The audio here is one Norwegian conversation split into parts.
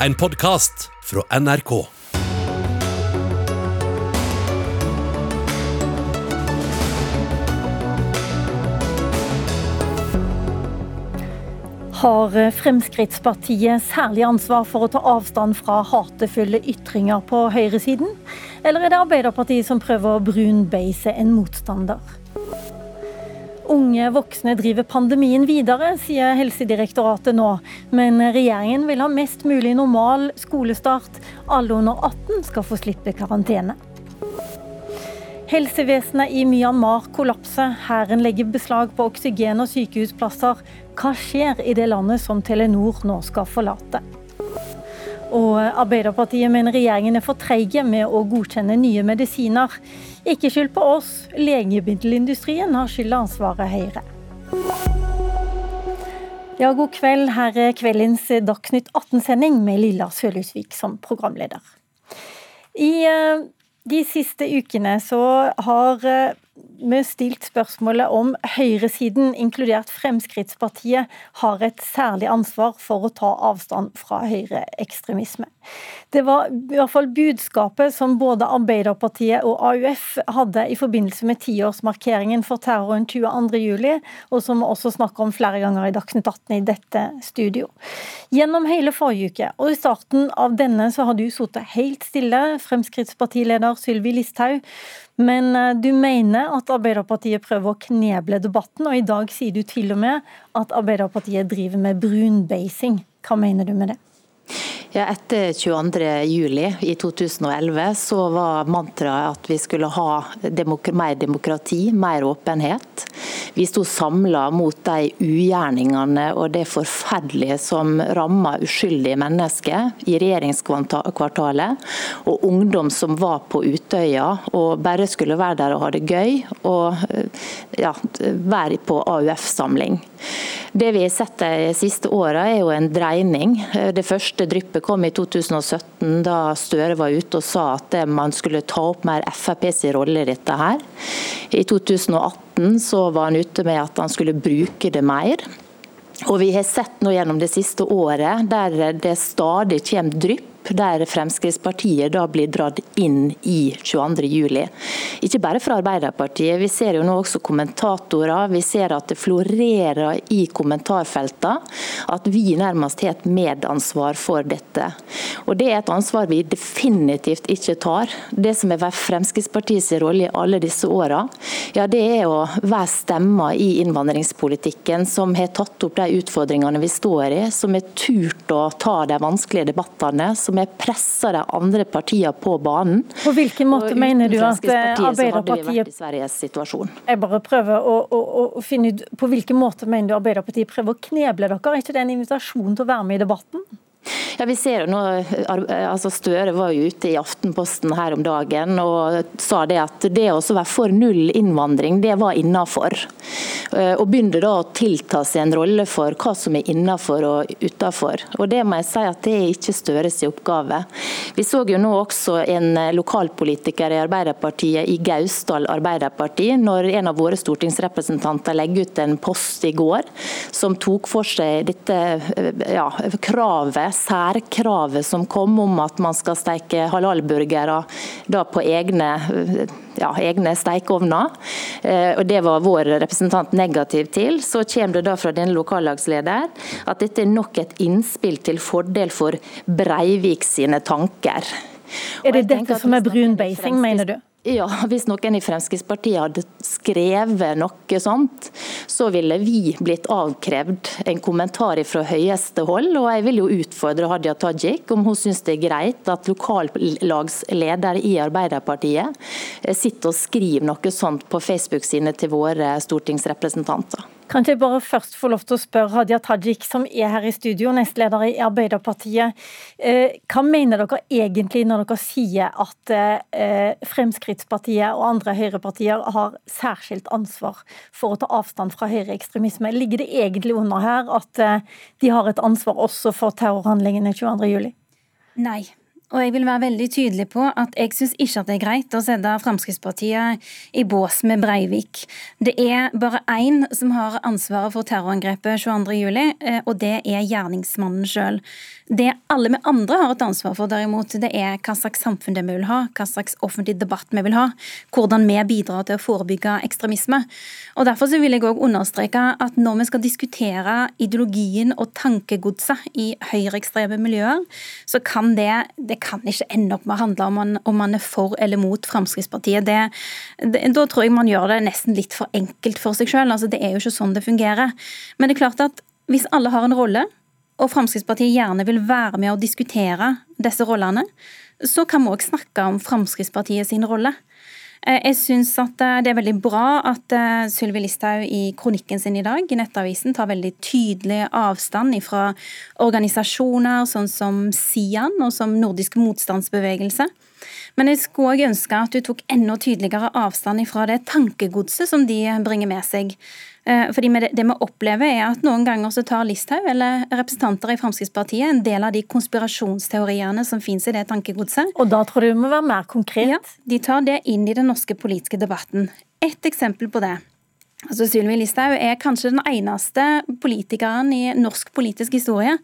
en podkast fra NRK. Har Fremskrittspartiet særlig ansvar for å ta avstand fra hatefulle ytringer på høyresiden? Eller er det Arbeiderpartiet som prøver å brunbeise en motstander? Unge voksne driver pandemien videre, sier Helsedirektoratet nå. Men regjeringen vil ha mest mulig normal skolestart. Alle under 18 skal få slippe karantene. Helsevesenet i Myanmar kollapser. Hæren legger beslag på oksygen og sykehusplasser. Hva skjer i det landet som Telenor nå skal forlate? Og Arbeiderpartiet mener regjeringen er for treige med å godkjenne nye medisiner. Ikke skyld på oss, legemiddelindustrien har skylda ansvaret Høyre. Ja, god kveld. Her er kveldens Dagsnytt 18-sending med Lilla Sølhusvik som programleder. I eh, de siste ukene så har eh, vi stilt spørsmålet om høyresiden, inkludert Fremskrittspartiet, har et særlig ansvar for å ta avstand fra høyreekstremisme. Det var i hvert fall budskapet som både Arbeiderpartiet og AUF hadde i forbindelse med tiårsmarkeringen for terroren 22.07, og som vi også snakker om flere ganger i Dagsnytt 18 i dette studio. Gjennom hele forrige uke og i starten av denne så har du sittet helt stille, Fremskrittspartileder Sylvi Listhaug. Men eh, du mener at Arbeiderpartiet prøver å kneble debatten, og i dag sier du til og med at Arbeiderpartiet driver med brunbeising. Hva mener du med det? Ja, etter 22.07 i 2011 så var mantraet at vi skulle ha demok mer demokrati, mer åpenhet. Vi sto samla mot de ugjerningene og det forferdelige som ramma uskyldige mennesker i regjeringskvartalet. Og ungdom som var på Utøya og bare skulle være der og ha det gøy. Og ja, være på AUF-samling. Det vi har sett de siste åra er jo en dreining. Det første dryppet kom i 2017, da Støre var ute og sa at man skulle ta opp mer Frp sin rolle i dette her. I 2018 så var han ute med at han skulle bruke det mer. Og vi har sett nå gjennom det siste året der det stadig kommer drypp der Fremskrittspartiet da blir dratt inn i 22.07. Ikke bare fra Arbeiderpartiet, vi ser jo nå også kommentatorer. Vi ser at det florerer i kommentarfeltene at vi nærmest har et medansvar for dette. Og Det er et ansvar vi definitivt ikke tar. Det som har vært Fremskrittspartiets rolle i alle disse åra, ja, det er å være stemma i innvandringspolitikken som har tatt opp de utfordringene vi står i, som har turt å ta de vanskelige debattene, som som har pressa de andre partiene på banen. På hvilken måte mener du at Arbeiderpartiet Jeg bare prøver å, å, å, finne ut På hvilken måte mener du Arbeiderpartiet prøver å kneble dere? Er ikke det en invitasjon til å være med i debatten? Ja, vi ser jo nå, altså Støre var jo ute i Aftenposten her om dagen og sa det at det å være for null innvandring, det var innafor. Eh, og begynte da å tilta seg en rolle for hva som er innafor og utafor. Og det må jeg si at det er ikke Støres oppgave. Vi så jo nå også en lokalpolitiker i Arbeiderpartiet i Gausdal Arbeiderparti, når en av våre stortingsrepresentanter legger ut en post i går som tok for seg dette eh, ja, kravet særkravet som kom om at man skal steike halalburgere på egne, ja, egne stekeovner. Eh, og Det var vår representant negativ til. Så kommer det da fra denne lokallagsleder at dette er nok et innspill til fordel for Breivik sine tanker. Er det dette som er brunbeising, mener du? Ja, Hvis noen i Fremskrittspartiet hadde skrevet noe sånt, så ville vi blitt avkrevd en kommentar fra høyeste hold. Og jeg vil jo utfordre Hadia Tajik om hun syns det er greit at lokallagsleder i Arbeiderpartiet sitter og skriver noe sånt på Facebook-sine til våre stortingsrepresentanter. Kan ikke jeg bare først få lov til å spørre Hadia Tajik, som er her i studio, nestleder i Arbeiderpartiet. Eh, hva mener dere egentlig når dere sier at eh, Fremskrittspartiet og andre høyrepartier har særskilt ansvar for å ta avstand fra høyreekstremisme? Ligger det egentlig under her at eh, de har et ansvar også for terrorhandlingene 22.07? Nei, Og jeg vil være veldig tydelig på at jeg syns ikke at det er greit å sette Fremskrittspartiet i bås med Breivik. Det er bare én som har ansvaret for terrorangrepet 22.07, eh, og det er gjerningsmannen sjøl. Det alle vi andre har et ansvar for, derimot, det er hva slags samfunn det vi vil ha, hva slags offentlig debatt vi vil ha, hvordan vi bidrar til å forebygge ekstremisme. Og Derfor så vil jeg òg understreke at når vi skal diskutere ideologien og tankegodset i høyreekstreme miljøer, så kan det, det kan ikke ende opp med å handle om man, om man er for eller mot Fremskrittspartiet. Det, det, da tror jeg man gjør det nesten litt for enkelt for seg sjøl. Altså, det er jo ikke sånn det fungerer. Men det er klart at hvis alle har en rolle, og Fremskrittspartiet gjerne vil være med å diskutere disse rollene, så kan vi òg snakke om Fremskrittspartiet sin rolle. Eh, jeg syns at eh, det er veldig bra at eh, Sylvi Listhaug i kronikken sin i dag i Nettavisen tar veldig tydelig avstand fra organisasjoner sånn som SIAN og som Nordisk motstandsbevegelse. Men jeg skulle òg ønske at du tok enda tydeligere avstand fra det tankegodset som de bringer med seg. Eh, fordi det, vi opplever er at Noen ganger så tar Listhaug eller representanter i Fremskrittspartiet en del av de konspirasjonsteoriene som finnes i det tankegodset. Og da tror du vi må være mer konkret? Ja, De tar det inn i den norske politiske debatten. Et eksempel på det Altså Sylvi Listhaug er kanskje den eneste politikeren i norsk politisk historie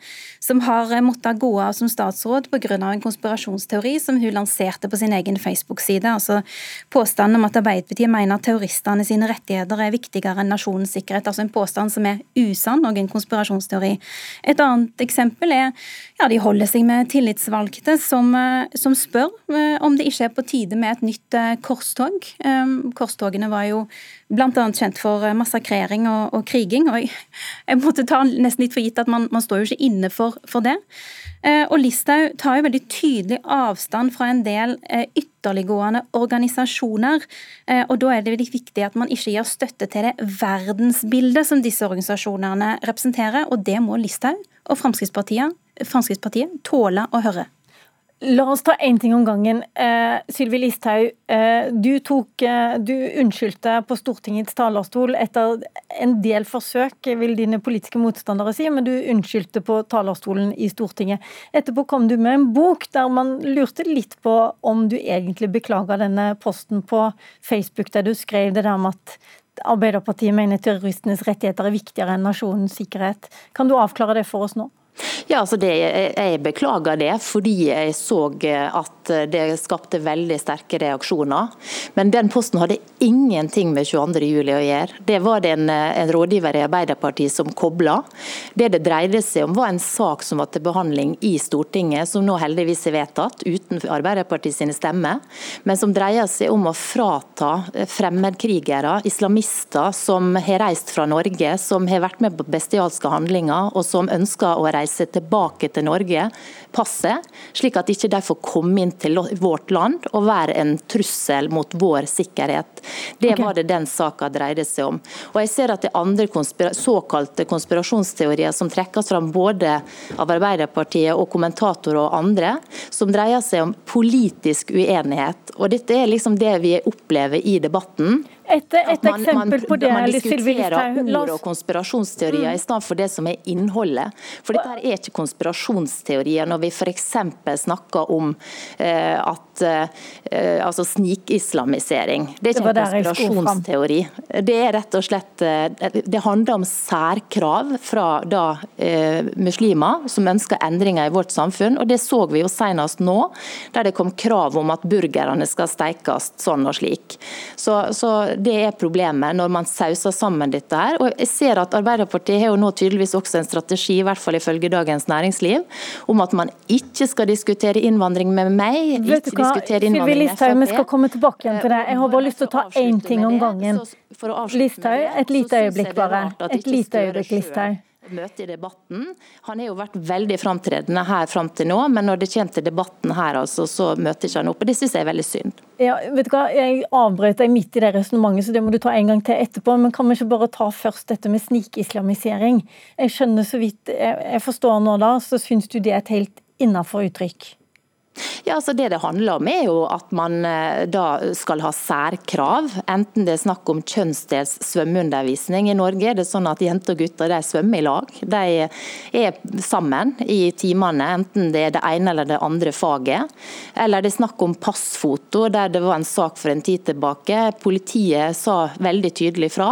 som har måttet gå av som statsråd pga. en konspirasjonsteori som hun lanserte på sin egen Facebook-side. Altså Påstanden om at Arbeiderpartiet mener at terroristene sine rettigheter er viktigere enn nasjonens sikkerhet. Altså en påstand som er usann og en konspirasjonsteori. Et annet eksempel er ja, de holder seg med tillitsvalgte som, eh, som spør eh, om det ikke er på tide med et nytt eh, korstog. Korstogene var jo bl.a. kjent for massakrering og, og kriging. og jeg, jeg, måtte ta nesten litt for gitt at man, man står jo ikke inne for, for det. Og Listhaug tar jo veldig tydelig avstand fra en del ytterliggående organisasjoner. Og Da er det veldig viktig at man ikke gir støtte til det verdensbildet som disse organisasjonene representerer. Og det må Listhaug og Fremskrittspartiet Fremskrittspartiet tåle å høre? La oss ta én ting om gangen. Eh, Sylvi Listhaug, eh, du, tok, eh, du unnskyldte på Stortingets talerstol etter en del forsøk, vil dine politiske motstandere si, men du unnskyldte på talerstolen i Stortinget. Etterpå kom du med en bok der man lurte litt på om du egentlig beklaga denne posten på Facebook, der du skrev det der med at Arbeiderpartiet mener terroristenes rettigheter er viktigere enn nasjonens sikkerhet. Kan du avklare det for oss nå? Ja, altså det, Jeg beklager det, fordi jeg så at det skapte veldig sterke reaksjoner. Men den posten hadde ingenting med 22.07 å gjøre. Det var det en, en, rådgiver i Arbeiderpartiet som kobla. Det det dreide seg om var en sak som var til behandling i Stortinget, som nå heldigvis er vedtatt, uten Arbeiderpartiet sine stemmer. Men som dreier seg om å frata fremmedkrigere, islamister som har reist fra Norge, som har vært med på bestialske handlinger og som ønsker å reise reise tilbake til Norge, passet, slik at ikke de får komme inn til vårt land og være en trussel mot vår sikkerhet. Det okay. var det den saka dreide seg om. Og jeg ser at det er andre konspira såkalte konspirasjonsteorier som trekkes fram både av Arbeiderpartiet og kommentatorer og andre, som dreier seg om politisk uenighet. Og Dette er liksom det vi opplever i debatten. Et, et man, eksempel på det, Man diskuterer ord og konspirasjonsteorier mm. i stedet for det som er innholdet. For dette er ikke konspirasjonsteorier når vi f.eks. snakker om eh, at eh, altså snikislamisering. Det er ikke det en konspirasjonsteori. Det er rett og slett eh, Det handler om særkrav fra da eh, muslimer som ønsker endringer i vårt samfunn. og Det så vi jo senest nå, der det kom krav om at burgerne skal steikes sånn og slik. Så, så det er problemet når man sauser sammen dette her. Og jeg ser at Arbeiderpartiet har jo nå tydeligvis også en strategi, i hvert fall ifølge Dagens Næringsliv, om at man ikke skal diskutere innvandring med meg. Vet du hva, Sylvi Listhaug, vi skal komme tilbake igjen til det. Jeg har bare lyst til å ta én ting om gangen. Listhaug, et lite øyeblikk bare. Et lite øyeblikk, Listhaug møte i debatten. Han har jo vært veldig framtredende her fram til nå, men når det kommer til debatten her, altså, så møter ikke han opp. og Det synes jeg er veldig synd. Ja, vet du hva, Jeg avbrøt deg midt i det resonnementet, så det må du ta en gang til etterpå. Men kan vi ikke bare ta først dette med snikislamisering? Jeg skjønner så vidt jeg forstår nå da, så syns du det er et helt innafor uttrykk? Ja, altså Det det handler om er jo at man eh, da skal ha særkrav. Enten det er snakk om kjønnsdels svømmeundervisning. I Norge er det sånn at jenter og gutter de svømmer i lag. De er sammen i timene, enten det er det ene eller det andre faget. Eller det er snakk om passfoto, der det var en sak for en tid tilbake. Politiet sa veldig tydelig fra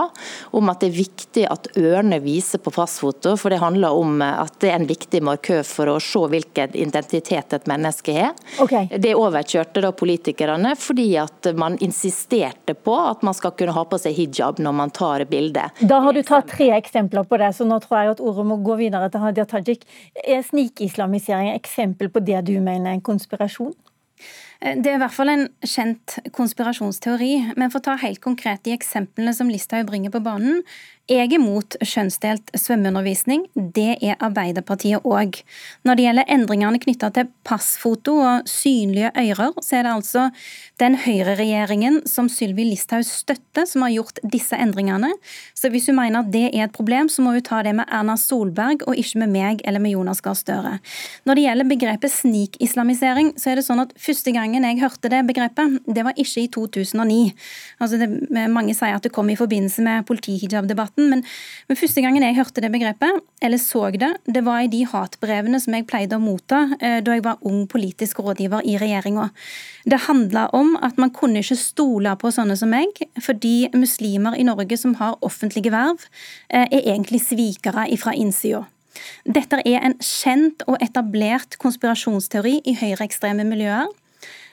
om at det er viktig at ørene viser på passfoto, for det handler om at det er en viktig markør for å se hvilken identitet et menneske har. Okay. Det overkjørte da politikerne fordi at man insisterte på at man skal kunne ha på seg hijab når man tar bilde. Da har du tatt tre eksempler på det, så nå tror jeg at ordet må gå videre til Hadia Tajik. Er snikislamisering eksempel på det du mener er en konspirasjon? Eh, det er i hvert fall en kjent konspirasjonsteori. Men for å ta helt konkret de eksemplene som Listhaug bringer på banen, jeg er mot kjønnsdelt svømmeundervisning. Det er Arbeiderpartiet òg. Når det gjelder endringene knytta til passfoto og synlige ører, så er det altså den høyreregjeringen som Sylvi Listhaug støtter, som har gjort disse endringene. Så hvis hun mener at det er et problem, så må hun ta det med Erna Solberg, og ikke med meg eller med Jonas Gahr Støre. Når det gjelder begrepet snikislamisering, så er det sånn at første gangen jeg hørte det begrepet, det var ikke i 2009. Altså det, mange sier at det kom i forbindelse med politihijab-debatten men, men, første gangen jeg hørte det begrepet, eller så det, det var i de hatbrevene som jeg pleide å motta eh, da jeg var ung politisk rådgiver i regjeringa. Det handla om at man kunne ikke stole på sånne som meg, fordi muslimer i Norge som har offentlige verv, eh, er egentlig svikere fra innsida. Dette er en kjent og etablert konspirasjonsteori i høyreekstreme miljøer.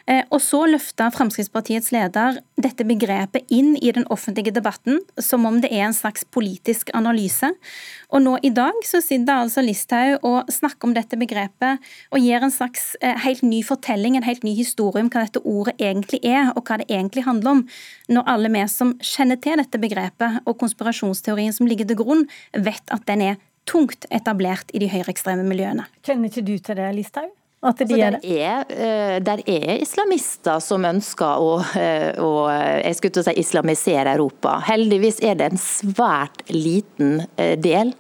Eh, og så løfta Fremskrittspartiets leder dette begrepet inn i den offentlige debatten, som om det er en slags politisk analyse. Og nå i dag så sitter altså Listhaug og snakker om dette begrepet og gir en slags eh, helt ny fortelling, en helt ny historie om hva dette ordet egentlig er, og hva det egentlig handler om. Når alle vi som kjenner til dette begrepet og konspirasjonsteorien som ligger til grunn, vet at den er tungt etablert i de høyreekstreme miljøene. Kjenner ikke du til det, Listhaug? At de altså, der, er, eh, der er islamister som ønsker å, eh, å jeg skulle si islamisere Europa. Heldigvis er det en svært liten eh, del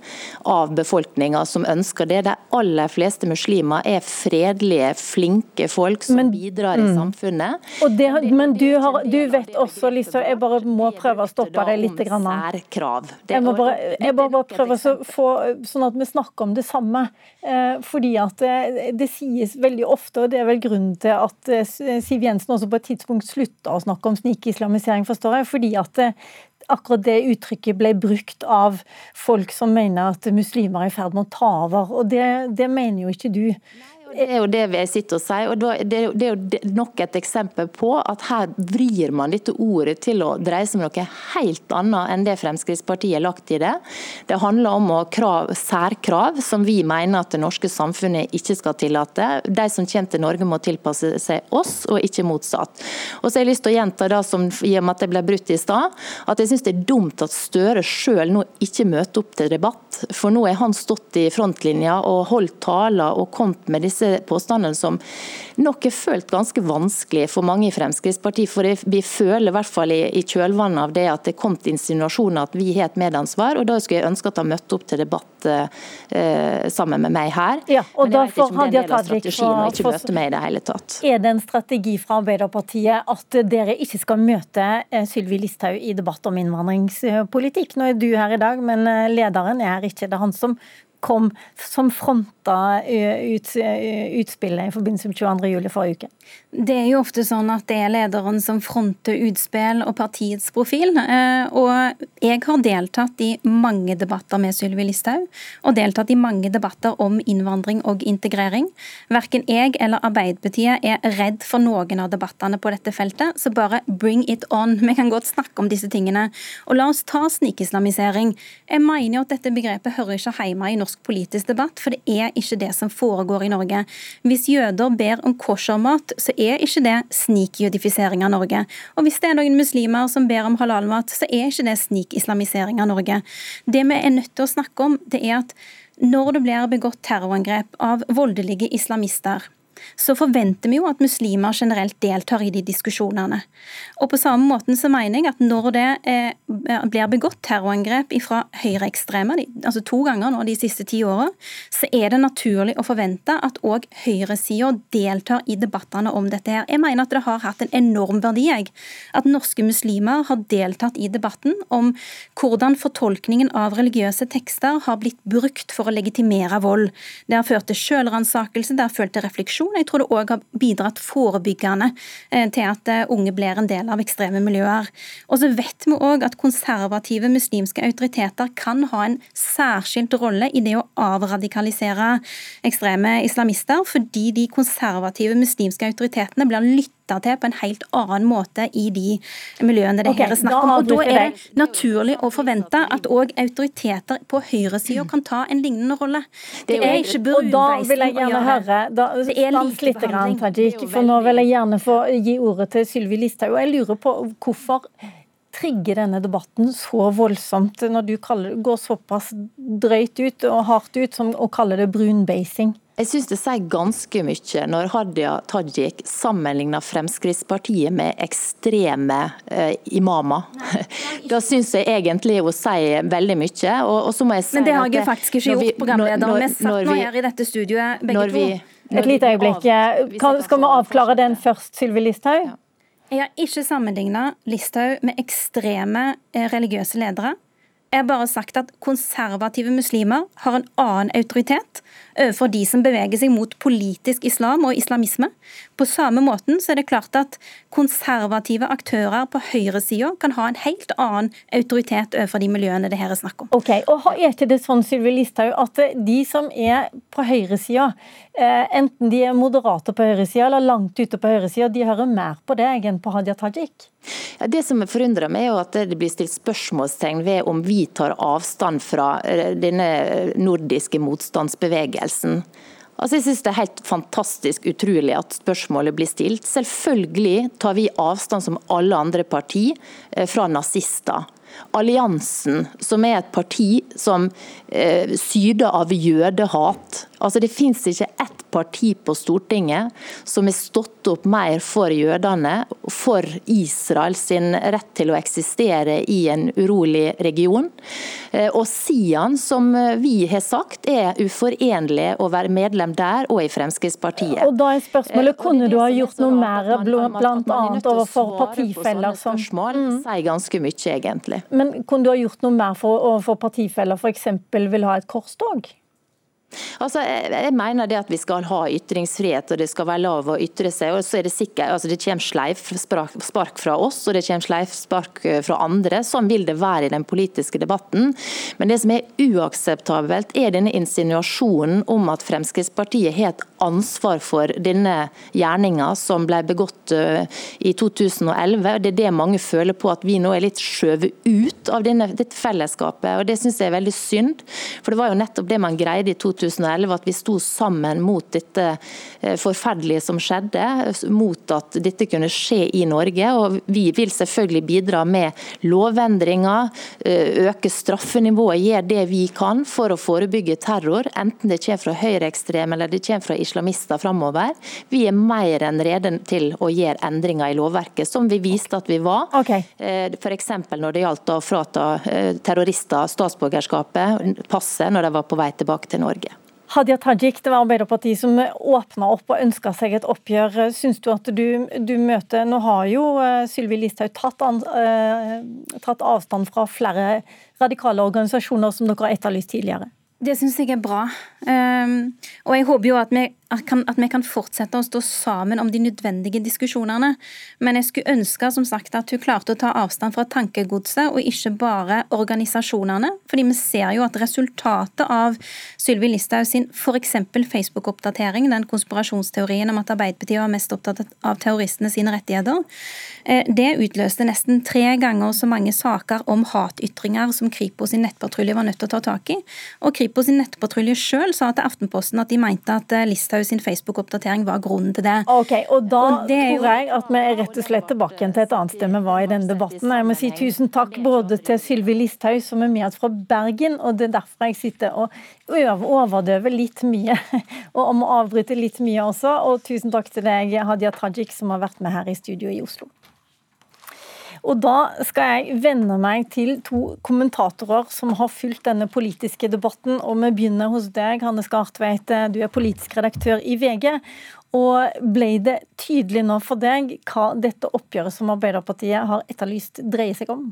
av befolkninga som ønsker det. De aller fleste muslimer er fredelige, flinke folk som men, bidrar i mm. samfunnet. Det, men du, har, du vet også, Lisa, jeg bare må prøve å stoppe deg litt. Jeg må bare, jeg bare, bare prøve å få sånn at vi snakker om det samme. Fordi at det, det sies veldig ofte, og det er vel grunnen til at eh, Siv Jensen også på et tidspunkt slutta å snakke om snikislamisering, forstår jeg. fordi at det, eh, akkurat det uttrykket ble brukt av folk som mener at muslimer er i ferd med å ta over. Og det, det mener jo ikke du. Nei. Det er jo det vi sitter og sier. og Det er jo nok et eksempel på at her vrir man dette ordet til å dreie seg om noe helt annet enn det Fremskrittspartiet har lagt i det. Det handler om krav, særkrav som vi mener at det norske samfunnet ikke skal tillate. De som kommer til Norge må tilpasse seg oss, og ikke motsatt. Og så har jeg lyst til å gjenta det som i og med at det ble brutt i stad, at jeg syns det er dumt at Støre sjøl nå ikke møter opp til debatt. For nå har han stått i frontlinja og holdt taler og kommet med disse disse påstandene som nok er følt ganske vanskelig for mange i Fremskrittspartiet. For vi føler i hvert fall i, i kjølvannet av det at det kom til insinuasjoner at vi har et medansvar. og Da skulle jeg ønske at han møtte opp til debatt eh, sammen med meg her. Ja, og Men er en del av strategien å ikke møte meg i det hele tatt. Er det en strategi fra Arbeiderpartiet at dere ikke skal møte eh, Sylvi Listhaug i debatt om innvandringspolitikk? Nå er du her i dag, men eh, lederen er her ikke. Det er han som kom, som fronta ut, utspillet i forbindelse med 22. juli forrige uke? Det er jo ofte sånn at det er lederen som fronter utspill og partiets profil. Eh, og jeg har deltatt i mange debatter med Sylvi Listhaug, og deltatt i mange debatter om innvandring og integrering. Verken jeg eller Arbeiderpartiet er redd for noen av debattene på dette feltet, så bare bring it on. Vi kan godt snakke om disse tingene. Og la oss ta snikislamisering. Jeg mener jo at dette begrepet hører ikke hjemme i norsk politisk debatt, for det er ikke det som foregår i Norge. Hvis jøder ber om koshermat, så er ikke det snikjødifisering av Norge. Og hvis det er noen muslimer som ber om halalmat, så er ikke det snikislamisering av Norge. Det vi er nødt til å snakke om, det er at når det blir begått terrorangrep av voldelige islamister, så forventer vi jo at muslimer generelt deltar i de diskusjonene. Og på samme måten så mener jeg at når det eh, blir begått terrorangrep fra høyreekstreme, altså to ganger nå de siste ti åra, så er det naturlig å forvente at òg høyresida deltar i debattene om dette her. Jeg mener at det har hatt en enorm verdi, jeg. At norske muslimer har deltatt i debatten om hvordan fortolkningen av religiøse tekster har blitt brukt for å legitimere vold. Det har ført til sjølransakelse, det har ført til refleksjon. Jeg tror det òg har bidratt forebyggende eh, til at eh, unge blir en del av ekstreme miljøer. Og så vet vi òg at konservative muslimske autoriteter kan ha en særskilt rolle i det å avradikalisere ekstreme islamister, fordi de konservative muslimske autoritetene blir lyttet lytta til på en helt annen måte i de miljøene det okay, her er snakk om. Og Da er det naturlig å forvente at òg autoriteter på høyresida kan ta en lignende rolle. Det er ikke brunbeising å gjøre. Høre, da, det er likebehandling. Tajik, for nå vil jeg gjerne få gi ordet til Sylvi Listhaug. Jeg lurer på hvorfor trigger denne debatten så voldsomt når du kaller, går såpass drøyt ut og hardt ut som å kalle det brunbasing? Jeg syns det sier ganske mye når Hadia Tajik sammenligner Fremskrittspartiet med ekstreme eh, imamer. Da syns jeg egentlig hun sier veldig mye. Og, og så må jeg si Men det har jeg faktisk ikke gjort, programleder. Vi satt nå her i dette studioet begge vi, to. Et lite øyeblikk. Skal vi avklare den først, Sylvi Listhaug? Jeg har ikke sammenligna Listhaug med ekstreme eh, religiøse ledere. Jeg har bare sagt at konservative muslimer har en annen autoritet overfor de som beveger seg mot politisk islam og islamisme. På samme måten så er det klart at konservative aktører på høyresida kan ha en helt annen autoritet overfor de miljøene det her er snakk om. Ok, og Er ikke det sånn Sylvi Listhaug, at de som er på høyresida, eh, enten de er moderate på høyresida eller langt ute på høyresida, de hører mer på deg enn på Hadia Tajik? Ja, det som forundrer meg, er jo at det blir stilt spørsmålstegn ved om vi tar avstand fra eh, denne nordiske motstandsbevegelsen bevegelsen. Altså jeg synes Det er helt fantastisk utrolig at spørsmålet blir stilt. Selvfølgelig tar vi avstand som alle andre parti eh, fra nazister. Alliansen, som er et parti som eh, syder av jødehat. Altså Det finnes ikke ett parti på Stortinget som har stått opp mer for jødene, for Israel sin rett til å eksistere i en urolig region. Eh, og Sian, som vi har sagt, er uforenlig å være medlem der og i Fremskrittspartiet. Og da er spørsmålet, eh, Kunne du ha gjort noe mer, bl.a. overfor partifeller som spørsmål, mm. sier ganske mye, egentlig. Men kunne du ha gjort noe mer for, overfor partifeller f.eks. vil ha et korstog? Altså, jeg mener det at vi skal ha ytringsfrihet og det skal være lov å ytre seg. og så er Det sikkert, altså det kommer sleivspark fra oss og det kommer sleivspark eh, fra andre. Sånn vil det være i den politiske debatten. Men det som er uakseptabelt, er denne insinuasjonen om at Fremskrittspartiet har et ansvar for denne gjerninga som ble begått eh, i 2011. Det er det mange føler på, at vi nå er litt skjøvet ut av denne, dette fellesskapet. og Det syns jeg er veldig synd. For det var jo nettopp det man greide i 2011 2011 at vi sto sammen mot dette eh, forferdelige som skjedde, mot at dette kunne skje i Norge. og Vi vil selvfølgelig bidra med lovendringer, eh, øke straffenivået, gjøre det vi kan for å forebygge terror, enten det kommer fra høyreekstreme eller det kommer fra islamister framover. Vi er mer enn rede til å gjøre endringer i lovverket, som vi viste at vi var. Okay. Eh, F.eks. når det gjaldt å frata terrorister statsborgerskapet, passet, når de var på vei tilbake til Norge. Hadia Tajik, det var Arbeiderpartiet som åpna opp og ønska seg et oppgjør. Syns du at du, du, møter Nå har jo uh, Sylvi Listhaug tatt, uh, tatt, avstand fra flere radikale organisasjoner som dere har etterlyst tidligere? Det syns jeg er bra. Um, og jeg håper jo at vi at, vi kan fortsette å stå sammen om de nødvendige diskusjonene. Men jeg skulle ønske som sagt, at hun klarte å ta avstand fra tankegodset, og ikke bare organisasjonene. fordi vi ser jo at resultatet av Sylvi Listhaug sin f.eks. Facebook-oppdatering, den konspirasjonsteorien om at Arbeiderpartiet var mest opptatt av terroristene sine rettigheter, eh, det utløste nesten tre ganger så mange saker om hatytringer som Kripos sin nettpatrulje var nødt til å ta tak i. Og Kripos sin nettpatrulje sjøl sa til Aftenposten at de mente at Listhaug Listhaug sin Facebook-oppdatering var grunnen til det. Ok, og Da og tror jeg at vi er rett og slett tilbake igjen til et annet sted vi var i denne debatten. Jeg må si tusen takk både til Sylvi Listhaug, som er med oss fra Bergen, og det er derfor jeg sitter og overdøver litt mye, og må avbryte litt mye også. Og tusen takk til deg, Hadia Tajik, som har vært med her i studio i Oslo. Og da skal jeg vende meg til to kommentatorer som har fulgt denne politiske debatten. Og vi begynner hos deg, Hanne Skartveit. Du er politisk redaktør i VG. Og ble det tydelig nå for deg hva dette oppgjøret som Arbeiderpartiet har etterlyst, dreier seg om?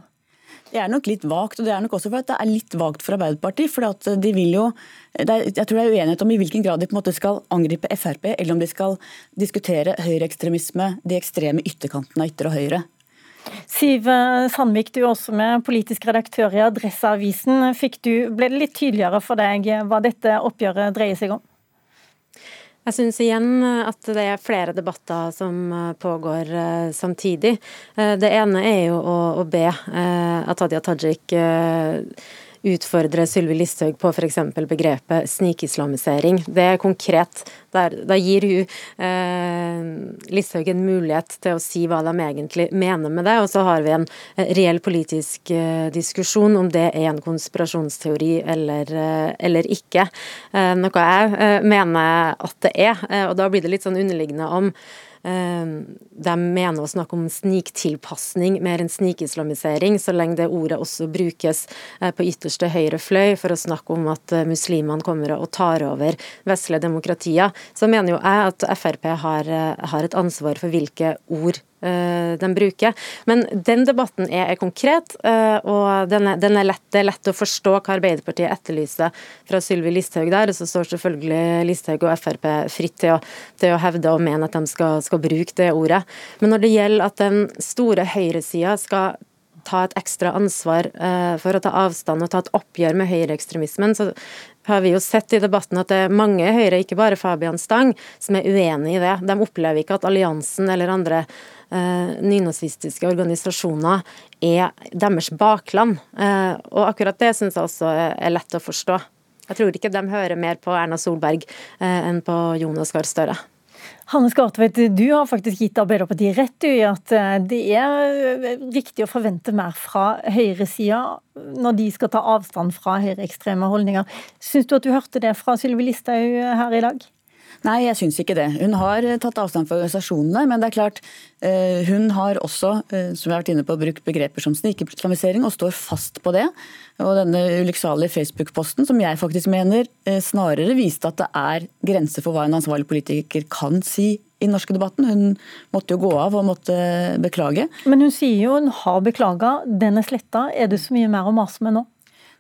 Det er nok litt vagt, og det er nok også for at det er litt vagt for Arbeiderpartiet. for de vil jo, er, Jeg tror det er uenighet om i hvilken grad de på en måte skal angripe Frp, eller om de skal diskutere høyreekstremisme, de ekstreme ytterkantene av ytre og høyre. Siv Sandvik, du er også med, politisk redaktør i Adresseavisen. Du, ble det litt tydeligere for deg hva dette oppgjøret dreier seg om? Jeg syns igjen at det er flere debatter som pågår eh, samtidig. Eh, det ene er jo å, be at Atadia Tajik utfordre Sylvi Listhaug på f.eks. begrepet snikislamisering. Det er konkret. Da gir hun eh, Listhaug en mulighet til å si hva de egentlig mener med det, og så har vi en eh, reell politisk eh, diskusjon om det er en konspirasjonsteori eller, eh, eller ikke. Eh, noe jeg eh, mener at det er, og da blir det litt sånn underliggende om de mener å snakke om sniktilpasning mer enn snikislamisering, så lenge det ordet også brukes eh, på ytterste høyre fløy for å snakke om at eh, muslimene kommer og tar over vestlige demokratier. Så mener jo jeg at Frp har, eh, har et ansvar for hvilke ord de bruker. Men den debatten er, er konkret, eh, og den er, den er lett, det er lett å forstå hva Arbeiderpartiet etterlyser fra Sylvi Listhaug der. Og så står selvfølgelig Listhaug og Frp fritt til å, til å hevde og mene at de skal, skal bruke det ordet. Men når det gjelder at den store høyresida skal ta et ekstra ansvar uh, for å ta avstand og ta et oppgjør med høyreekstremismen, så har vi jo sett i debatten at det er mange Høyre, ikke bare Fabian Stang, som er uenig i det. De opplever ikke at alliansen eller andre eh, nynazistiske organisasjoner er deres bakland. Eh, og akkurat det syns jeg også er lett å forstå. Jeg tror ikke de hører mer på Erna Solberg eh, enn på Jonas Gahr Støre. Hanne Skartvedt, du har faktisk gitt Arbeiderpartiet rett i at eh, det er eh, riktig å forvente mer fra høyresida når de skal ta avstand fra høyreekstreme holdninger. Syns du at du hørte det fra Sylvi Listhaug her i dag? Nei, jeg syns ikke det. Hun har eh, tatt avstand fra organisasjonene, men det er klart eh, hun har også, eh, som jeg har vært inne på, brukt begreper som snikislamisering og står fast på det. Og denne ulykksalige Facebook-posten, som jeg faktisk mener snarere viste at det er grenser for hva en ansvarlig politiker kan si i norske debatten. Hun måtte jo gå av og måtte beklage. Men hun sier jo hun har beklaga, den er sletta. Er det så mye mer å mase med nå?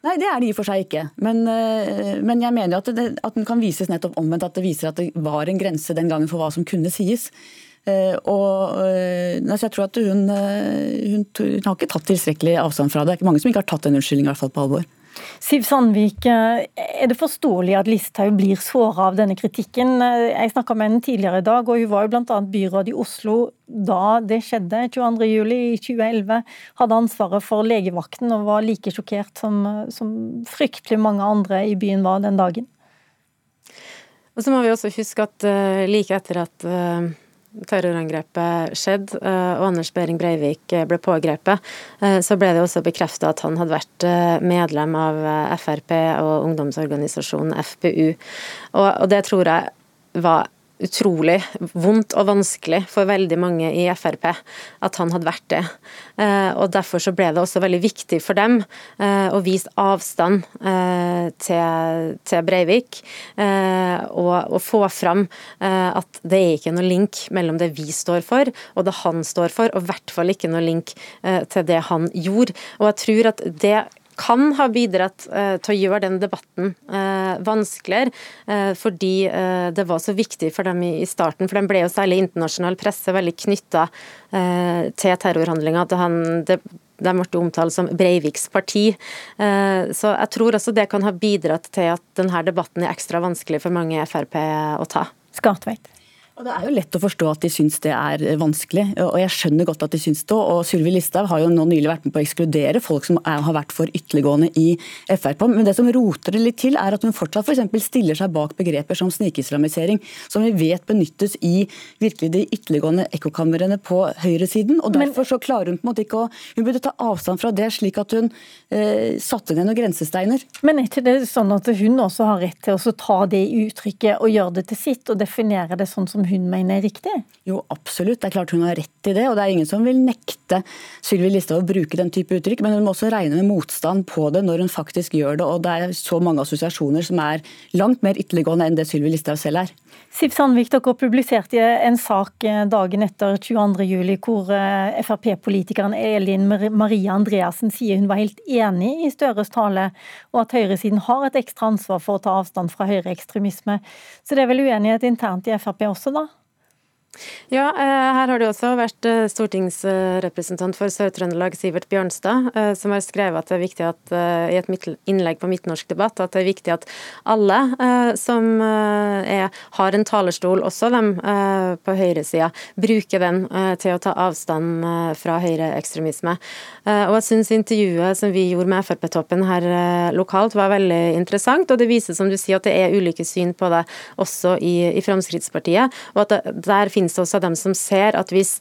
Nei, det er det i og for seg ikke. Men, eh, men jeg mener at, det, at den kan vises nettopp omvendt. At det viser at det var en grense den gangen for hva som kunne sies. Eh, og altså jeg tror at hun, hun, hun, har ikke tatt tilstrekkelig avstand fra det. Det er ikke mange som ikke har tatt den unnskyldningen på alvor. Siv Sandvik, er det forståelig at Listhaug blir såra av denne kritikken? Jeg snakka med henne tidligere i dag, og hun var jo bl.a. byråd i Oslo da det skjedde 22.07. i 2011. Hadde ansvaret for legevakten og var like sjokkert som, som fryktelig mange andre i byen var den dagen. Og så må vi også huske at uh, like etter at terrorangrepet skjedde eh, og Anders Behring Breivik eh, ble pågrepet, eh, så ble det også bekrefta at han hadde vært medlem av Frp og ungdomsorganisasjonen FPU. Og det tror jeg var utrolig vondt og vanskelig for veldig mange i Frp at han hadde vært det. Eh, og Derfor så ble det også veldig viktig for dem eh, å vise avstand eh, til, Breivik og, få fram at det er ikke noe link mellom det vi står for og det han står for, og i hvert fall ikke noe link til det han gjorde. Og jeg tror at det kan ha bidratt uh, til å gjøre den debatten uh, vanskeligere, uh, fordi det var så viktig for dem i, i, starten. For den ble jo særlig internasjonal presse veldig knytta til terrorhandlinga. de ble omtalt som Breiviks parti. Så jeg tror også det kan ha bidratt til at denne debatten er ekstra vanskelig for mange Frp å ta. Skartveit. Og Det er jo lett å forstå at de syns det er vanskelig, og jeg skjønner godt at de syns det. og Sylvi Listhaug har jo nå nylig vært med på å ekskludere folk som er, har vært for ytterliggående i Frp. Men det som roter det litt til, er at hun fortsatt f.eks. stiller seg bak begreper som snikislamisering, som vi vet benyttes i virkelig de ytterliggående ekkokamrene på høyresiden. og Derfor så klarer hun på en måte ikke å Hun burde ta avstand fra det, slik at hun eh, satte ned noen grensesteiner. Men er ikke det sånn at hun også har rett til å ta det i uttrykket og gjøre det til sitt, og definere det sånn som hun mener er riktig? Jo, absolutt. Det er klart hun har rett i det. Og det er ingen som vil nekte Sylvi Listhaug å bruke den type uttrykk, men hun må også regne med motstand på det når hun faktisk gjør det. Og det er så mange assosiasjoner som er langt mer ytterliggående enn det Sylvi Listhaug selv er. Siv Sandvik, dere publiserte en sak eh, dagen etter 22.07 hvor eh, Frp-politikeren Elin Maria Andreassen sier hun var helt enig i Støres tale, og at høyresiden har et ekstra ansvar for å ta avstand fra høyreekstremisme. Så det er vel uenighet internt i Frp også, da? Ja, eh, her har det også vært eh, stortingsrepresentant for Sør-Trøndelag, Sivert Bjørnstad, eh, som har skrevet at det er viktig at, i et innlegg på Midtnorsk debatt at det er viktig at alle som er, har en talerstol, også dem på høyresida, bruker den til å ta avstand fra høyreekstremisme. Og jeg syns intervjuet som vi gjorde med Frp-toppen her lokalt var veldig interessant, og det viser som du sier at det er ulike syn på det også i, i Fremskrittspartiet, og at det, der finnes finnes det også dem som ser at hvis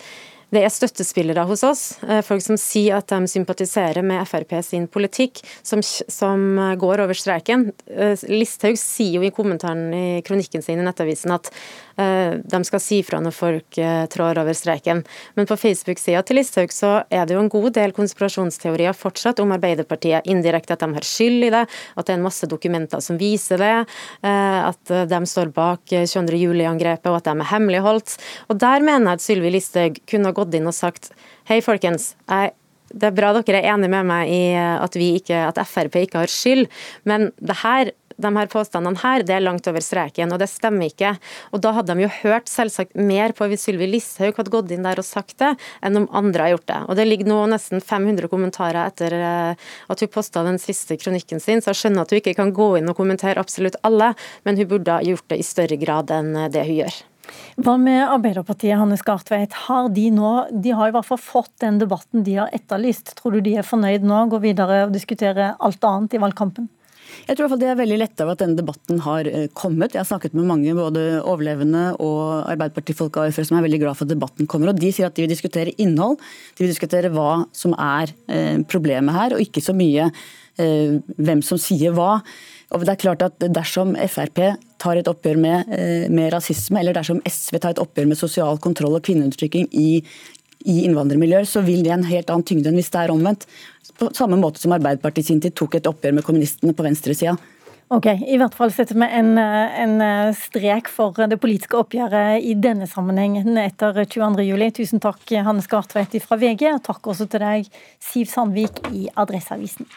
det er støttespillere hos oss, eh, folk som sier at de sympatiserer med Frp sin politikk, som, som går over streken. Eh, Listhaug sier jo i kommentaren i kronikken sin i Nettavisen at de skal si fra når folk uh, trår over streken. Men på Facebook-sida til Listhaug så er det jo en god del konspirasjonsteorier fortsatt om Arbeiderpartiet. Indirekte at de har skyld i det, at det er en masse dokumenter som viser det, uh, at de står bak 22. juli-angrepet og at de er hemmeligholdt. Og der mener jeg at Sylvi Listhaug kunne ha gått inn og sagt hei, folkens. Jeg det er bra dere er enige med meg i at, ikke, at Frp ikke har skyld, men det her de her påstandene her, det er langt over streken, og det stemmer ikke. Og Da hadde de jo hørt selvsagt mer på hvis Sylvi Listhaug hadde gått inn der og sagt det, enn om andre har gjort det. Og Det ligger nå nesten 500 kommentarer etter eh, at hun posta den siste kronikken sin, så jeg skjønner at hun ikke kan gå inn og kommentere absolutt alle, men hun burde ha gjort det i større grad enn det hun gjør. Hva med Arbeiderpartiet, Hanne Skartveit. Har de nå, de har i hvert fall fått den debatten de har etterlyst. Tror du de er fornøyd nå, går videre og diskuterer alt annet i valgkampen? Jeg tror i hvert fall De er veldig lette av at denne debatten har eh, kommet. Jeg har snakket med mange både overlevende og Arbeiderpartifolk og AFR som er veldig glad for at debatten kommer. og De sier at de vil diskutere innhold, de vil diskutere hva som er eh, problemet her, og ikke så mye eh, hvem som sier hva. Og det er klart at Dersom Frp tar et oppgjør med, med, rasisme, eller dersom SV tar et oppgjør med sosial kontroll og kvinneundertrykking i, i innvandrermiljøer, så vil det en helt annen tyngde enn hvis det er omvendt. På samme måte som Arbeiderpartiet sin tid tok et oppgjør med kommunistene på venstresida. Ok, I hvert fall setter vi en, en, strek for det politiske oppgjøret i denne sammenhengen etter 22.07. Tusen takk, Hanne Skartveit fra VG, og takk også til deg, Siv Sandvik i Adresseavisen.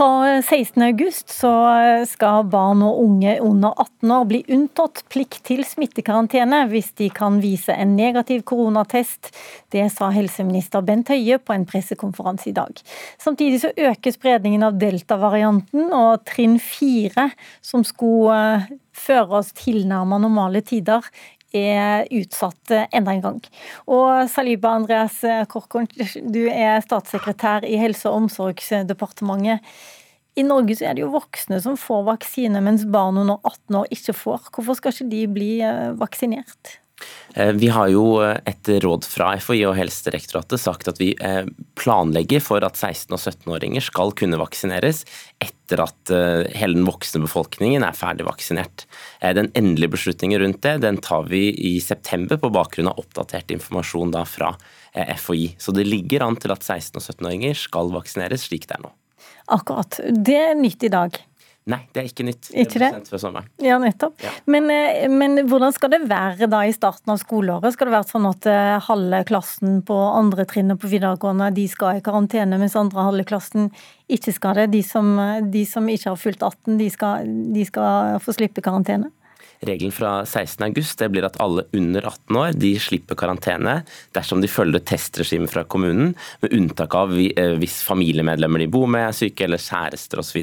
Fra 16.8 skal barn og unge under 18 år bli unntatt plikt til smittekarantene hvis de kan vise en negativ koronatest. Det sa helseminister Bent Høie på en pressekonferanse i dag. Samtidig så øker spredningen av delta-varianten, og trinn fire, som skulle eh, føre oss tilnærmet normale tider, er utsatt enda en gang. Og Saliba Andreas Korkorn, du er statssekretær i Helse- og omsorgsdepartementet. I Norge så er det jo voksne som får vaksine, mens barn under 18 år ikke får. Hvorfor skal ikke de bli eh, vaksinert? Eh, vi har jo etter råd fra FHI og Helsedirektoratet sagt at vi planlegger for at 16- og 17-åringer skal kunne vaksineres etter at hele den voksne befolkningen er ferdig vaksinert. Den endelige beslutningen rundt det den tar vi i september på bakgrunn av oppdatert informasjon fra FHI. Så det ligger an til at 16- og 17-åringer skal vaksineres slik det er nå. Akkurat. Det er nytt i dag. Nei, det er ikke nytt. Ikke det? det? Før sommeren. Ja, nettopp. Ja. Men, eh, men, hvordan skal det være da i starten av skoleåret? Skal det være sånn at eh, halve klassen på andre trinnet på videregående de skal i karantene, mens andre halve klassen ikke skal det? De som, de som ikke har fylt 18, de skal, de skal få slippe karantene? Regelen fra 16.8 blir at alle under 18 år de slipper karantene dersom de følger testregimet fra kommunen, med unntak av hvis familiemedlemmer de bor med er syke eller kjærester osv.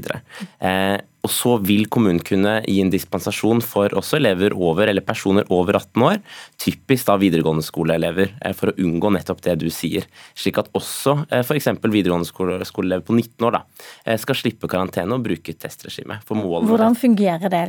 Og så vil kommunen kunne gi en dispensasjon for også elever over, eller personer over 18 år, typisk da videregående skoleelever, eh, for å unngå nettopp det du sier. Slik at også eh, f.eks. videregående skoleelever på 19 år da, eh, skal slippe karantene og bruke testregime. Hvordan fungerer det?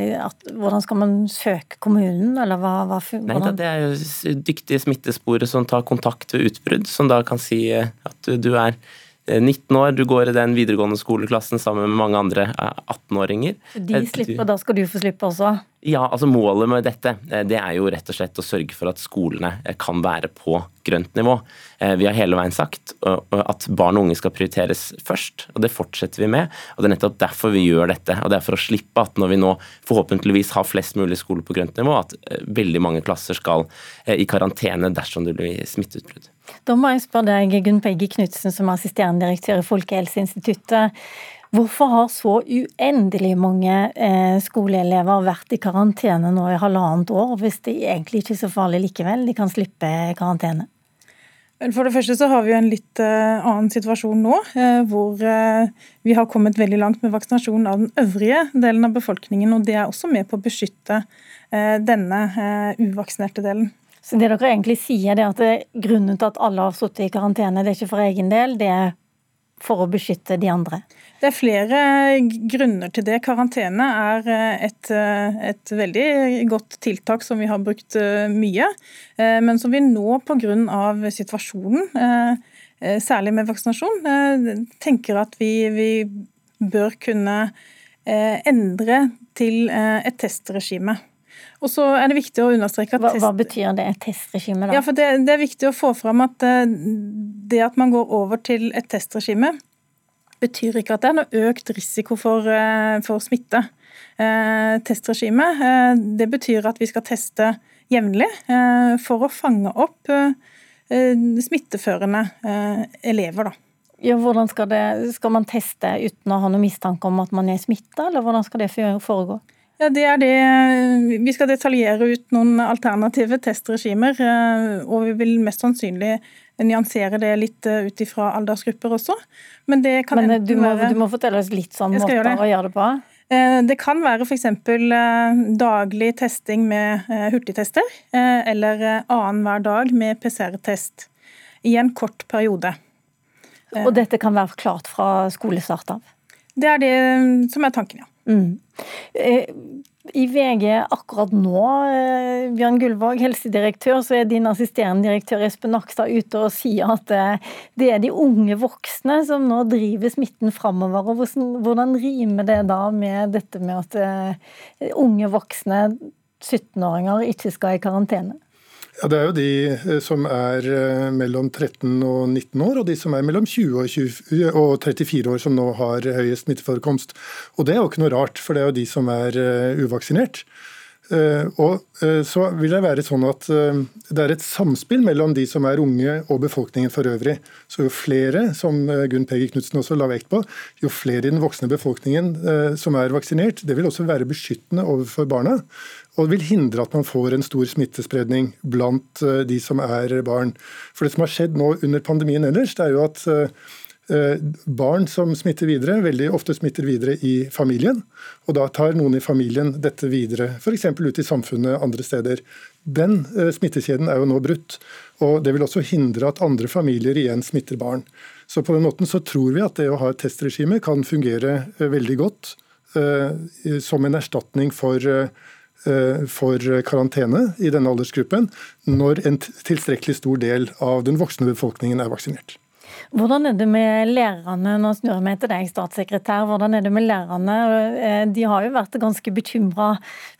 Hvordan skal man søke kommunen, eller hva, hva Nei, da, Det er jo dyktige smittesporere som tar kontakt ved utbrudd, som da kan si at du, du er 19 år, du går i den videregående skoleklassen sammen med mange andre 18-åringer. De slipper, da skal du få slippe også? Ja, altså Målet med dette eh, det er jo rett og slett å sørge for at skolene eh, kan være på grønt nivå. Eh, vi har hele veien sagt at barn og unge skal prioriteres først, og det fortsetter vi med. og Det er nettopp derfor vi gjør dette. og Det er for å slippe at når vi nå forhåpentligvis har flest mulig skoler på grønt nivå, at veldig mange klasser skal i karantene dersom det blir smitteutbrudd. Da må jeg spørre deg, Gunn Peggy Knutsen, som er assisterende direktør i Folkehelseinstituttet. Hvorfor har så uendelig mange eh, skoleelever vært i karantene nå i halvannet år, hvis det egentlig ikke er så farlig likevel? De kan slippe karantene? For det første så har vi en litt uh, annen situasjon nå, uh, hvor vi har kommet veldig langt med vaksinasjon av den øvrige delen av befolkningen. og Det er også med på å beskytte denne uvaksinerte delen. Så det dere egentlig sier, er at grunnen til at alle har sittet i karantene, det er ikke for egen del, det er for å beskytte de andre? Det er flere grunner til det. Karantene er eh, et, eh, et, veldig godt tiltak som vi har brukt eh, mye, men som vi nå pga. situasjonen, særlig med vaksinasjon, tenker at vi, vi bør kunne endre til et testregime. Og så er det viktig å understreke at hva, hva betyr det, et testregime? da? Ja, for det, det, er viktig å få fram at det at man går over til et testregime, betyr ikke at det er noe økt risiko for, eh, for smitte. Eh, testregimet eh, det betyr at vi skal teste jevnlig for å fange opp smitteførende elever. da. Ja, hvordan skal, det, skal man teste uten å ha noen mistanke om at man er smitta, eller hvordan skal det foregå? Ja, det er det. Vi skal detaljere ut noen alternative testregimer. Og vi vil mest sannsynlig nyansere det litt eh, ut ifra aldersgrupper også. Men det kan Men eh, du må, være, du må fortelle oss litt sånn måter gjøre å gjøre det på? Eh, det kan være f.eks. daglig testing med hurtigtester, eller annenhver dag med PCR-test i en kort periode. Og dette kan være klart fra skolestart av? Det er det som er tanken, ja. Mm. I VG akkurat nå, eh, Bjørn Gullvåg, helsedirektør, så er din assisterende direktør Espen Nakstad ute og sier at eh, det er de unge voksne som nå driver smitten framover. Hvordan rimer det da med dette med at eh, unge voksne, 17-åringer, ikke skal i karantene? Ja, Det er jo de eh, som er eh, mellom 13 og 19 år, og de som er mellom 20 og, 20 og 34 år som nå har høyest smitteforekomst. Og Det er jo ikke noe rart, for det er jo de som er eh, uvaksinert. Og så vil det være sånn at det er et samspill mellom de som er unge og befolkningen for øvrig. Så jo flere, som Gunn Peggy Knutsen også la vekt på, jo flere i den voksne befolkningen som er vaksinert, det vil også være beskyttende overfor barna og vil hindre at man får en stor smittespredning blant eh, de som er barn. For Det som har skjedd nå under pandemien ellers, det er jo at eh, barn som smitter videre, veldig ofte smitter videre i familien. Og da tar noen i familien dette videre, f.eks. ut i samfunnet andre steder. Den eh, smittekjeden er jo nå brutt. Og det vil også hindre at andre familier igjen smitter barn. Så på den måten så tror vi at det å ha et testregime kan fungere veldig godt som en erstatning for for karantene i denne aldersgruppen når en tilstrekkelig stor del av den voksne befolkningen er vaksinert. Hvordan er det med lærerne? Nå snur jeg meg til deg, statssekretær. Hvordan er det med lærerne? Eh, de har jo vært ganske bekymra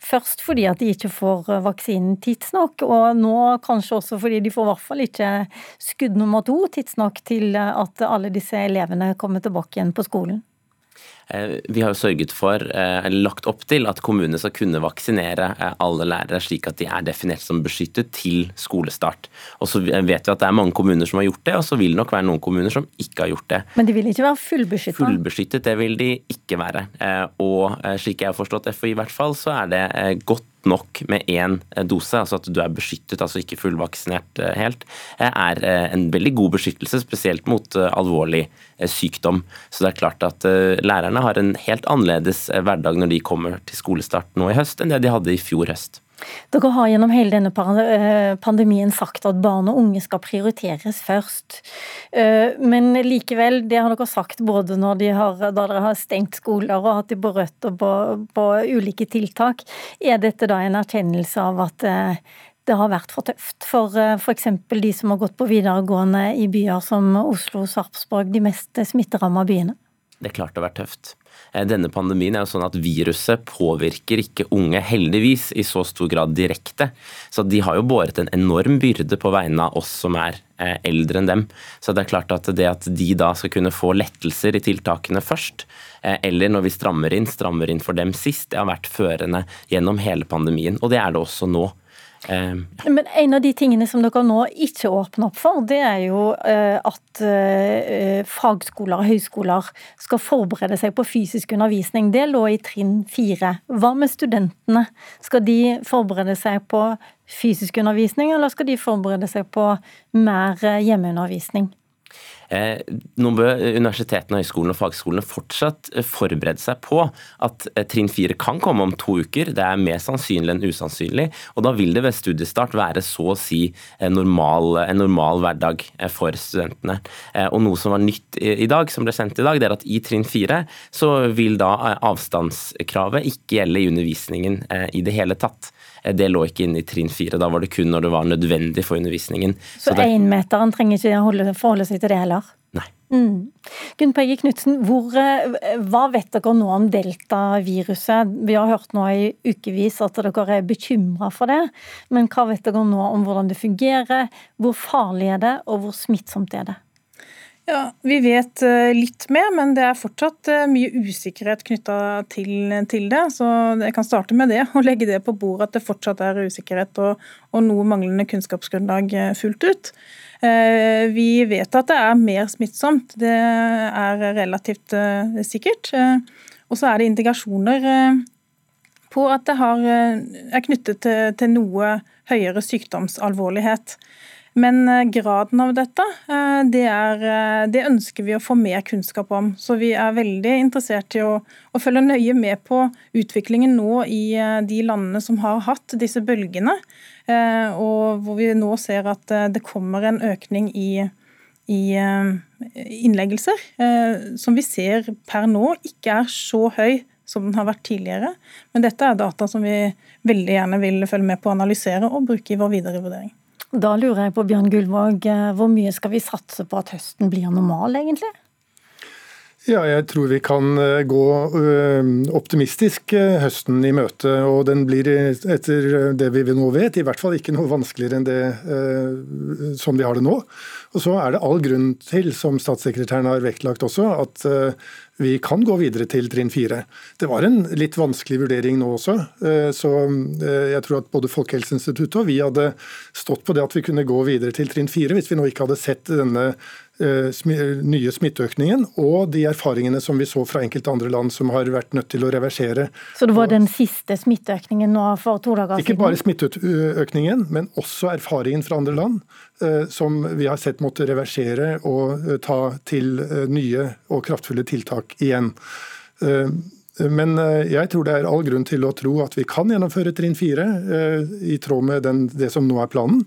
først fordi at de ikke får vaksinen tidsnok, og nå kanskje også fordi de får i hvert fall ikke skudd nummer to tidsnok til at alle disse elevene kommer tilbake igjen på skolen. Eh, vi har jo sørget for, eh, eller lagt opp til, at kommunene skal kunne vaksinere eh, alle lærere slik at de er definert som beskyttet til skolestart. Og så vet vi at det er mange kommuner som har gjort det, og så vil det nok være noen kommuner som ikke har gjort det. Men de vil ikke være fullbeskyttet? Fullbeskyttet, det vil de ikke være. Og slik jeg har forstått FHI i hvert fall, så er det godt nok med én dose, altså at du er beskyttet, altså ikke fullvaksinert helt, er en veldig god beskyttelse, spesielt mot alvorlig sykdom. Så det er klart at lærerne har en helt annerledes hverdag når de kommer til skolestart nå i høst, enn det de hadde i fjor høst. Dere har gjennom hele denne eh, pandemien sagt at barn og unge skal prioriteres først. Eh, men likevel, det har dere sagt både de har, da dere har stengt skoler og hatt de på rødt og på, på ulike tiltak. Er dette da en erkjennelse av at eh, det har vært for tøft for f.eks. de som har gått på videregående i byer som Oslo og Sarpsborg, de mest smitteramma byene? Det er klart det har vært tøft. Eh, denne pandemien er jo sånn at viruset påvirker ikke unge, heldigvis, i så stor grad direkte. Så de har jo båret en enorm byrde på vegne av oss som er eh, eldre enn dem. Så det er klart at det at de da skal kunne få lettelser i tiltakene først, eh, eller når vi strammer inn, strammer inn for dem sist, det har vært førende gjennom hele pandemien. Og det er det også nå. Um, Men en av de tingene som dere nå ikke åpner opp for, det er jo uh, at uh, fagskoler og høyskoler skal forberede seg på fysisk undervisning. Det lå i trinn fire. Hva med studentene? Skal de forberede seg på fysisk undervisning, eller skal de forberede seg på mer hjemmeundervisning? Eh, nå bør universitetene, høyskolene og fagskolene fortsatt eh, forberede seg på at eh, trinn fire kan komme om to uker. Det er mer sannsynlig enn usannsynlig. Og da vil det ved studiestart være så å si normal, en normal hverdag for studentene. Og noe som var nytt i dag, som ble sendt i dag, det er at i trinn fire så vil da avstandskravet ikke gjelde i undervisningen i det hele tatt. Det lå ikke inne i trinn fire. Da var det kun når det var nødvendig for undervisningen. Så énmeteren trenger ikke forholde seg til det heller? Nei. Mm. Gunn Peggy Knutsen, eh, hva vet dere nå om deltaviruset? Vi har hørt nå i ukevis at dere er bekymra for det. Men hva vet dere nå om hvordan det fungerer? Hvor farlig er det, og hvor smittsomt er det? Ja, Vi vet eh, litt mer, men det er fortsatt eh, mye usikkerhet knytta til, til, det. Så jeg kan starte med det og legge det på bordet at det fortsatt er usikkerhet og, og noe manglende kunnskapsgrunnlag eh, fullt ut. Vi vet at det er mer smittsomt, det er relativt sikkert. Og så er det indikasjoner på at det har, er knyttet til, til noe høyere sykdomsalvorlighet. Men eh, graden av dette, eh, det, er, eh, det, ønsker vi å få mer kunnskap om. Så vi er veldig interessert i å, å, følge nøye med på utviklingen nå i de landene som har hatt disse bølgene. Og hvor vi nå ser at det kommer en økning i, i innleggelser, som vi ser per nå ikke er så høy som den har vært tidligere. Men dette er data som vi veldig gjerne vil følge med på å analysere og bruke i vår videre vurdering. Da lurer jeg på, Bjørn Gullvåg, eh, hvor mye skal vi satse på at høsten blir normal, egentlig? Ja, jeg tror vi kan eh, gå eh, optimistisk høsten i møte. Og den blir etter det vi nå vet, i hvert fall ikke noe vanskeligere enn det som vi har det nå. Og så er det all grunn til, som statssekretæren har vektlagt også, at vi kan gå videre til trinn fire. Det var en litt vanskelig vurdering nå også. Eh, så eh, jeg tror at både Folkehelseinstituttet og vi hadde stått på det at vi kunne gå videre til trinn fire hvis vi nå ikke hadde sett denne Eh, nye smitteøkningen og de erfaringene som vi så fra enkelte andre land som har vært nødt til å reversere. Så det var den siste smitteøkningen nå for to dager siden? Ikke bare smitteøkningen, men også erfaringen fra andre land som vi har sett måtte reversere og eh, ta til nye og kraftfulle tiltak igjen. Men jeg tror det er all grunn til å tro at vi kan gjennomføre trinn fire i tråd med den, det som nå er planen.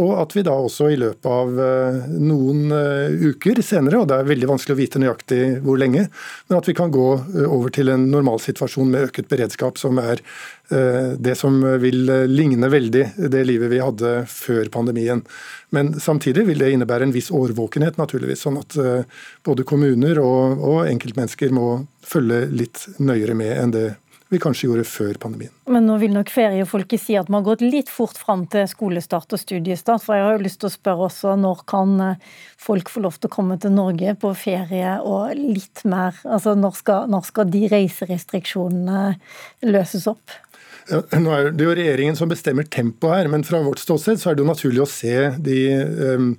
Og at vi da også i løpet av eh, noen eh, uker senere, og det er veldig vanskelig å vite nøyaktig hvor lenge, men at vi kan gå eh, over til en normalsituasjon med øket beredskap, som er det som vil ligne veldig det livet vi hadde før pandemien. Men samtidig vil det innebære en viss årvåkenhet, naturligvis. Sånn at både kommuner og, og enkeltmennesker må følge litt nøyere med enn det vi kanskje gjorde før pandemien. Men nå vil nok feriefolket si at man har gått litt fort fram til skolestart og studiestart. For jeg har jo lyst til å spørre også når kan eh, folk få lov til å komme til Norge på ferie og litt mer Altså når skal, når skal de reiserestriksjonene løses opp? Ja, nå er det jo regjeringen som bestemmer tempoet her, men fra vårt ståsted så er det jo naturlig å se de um,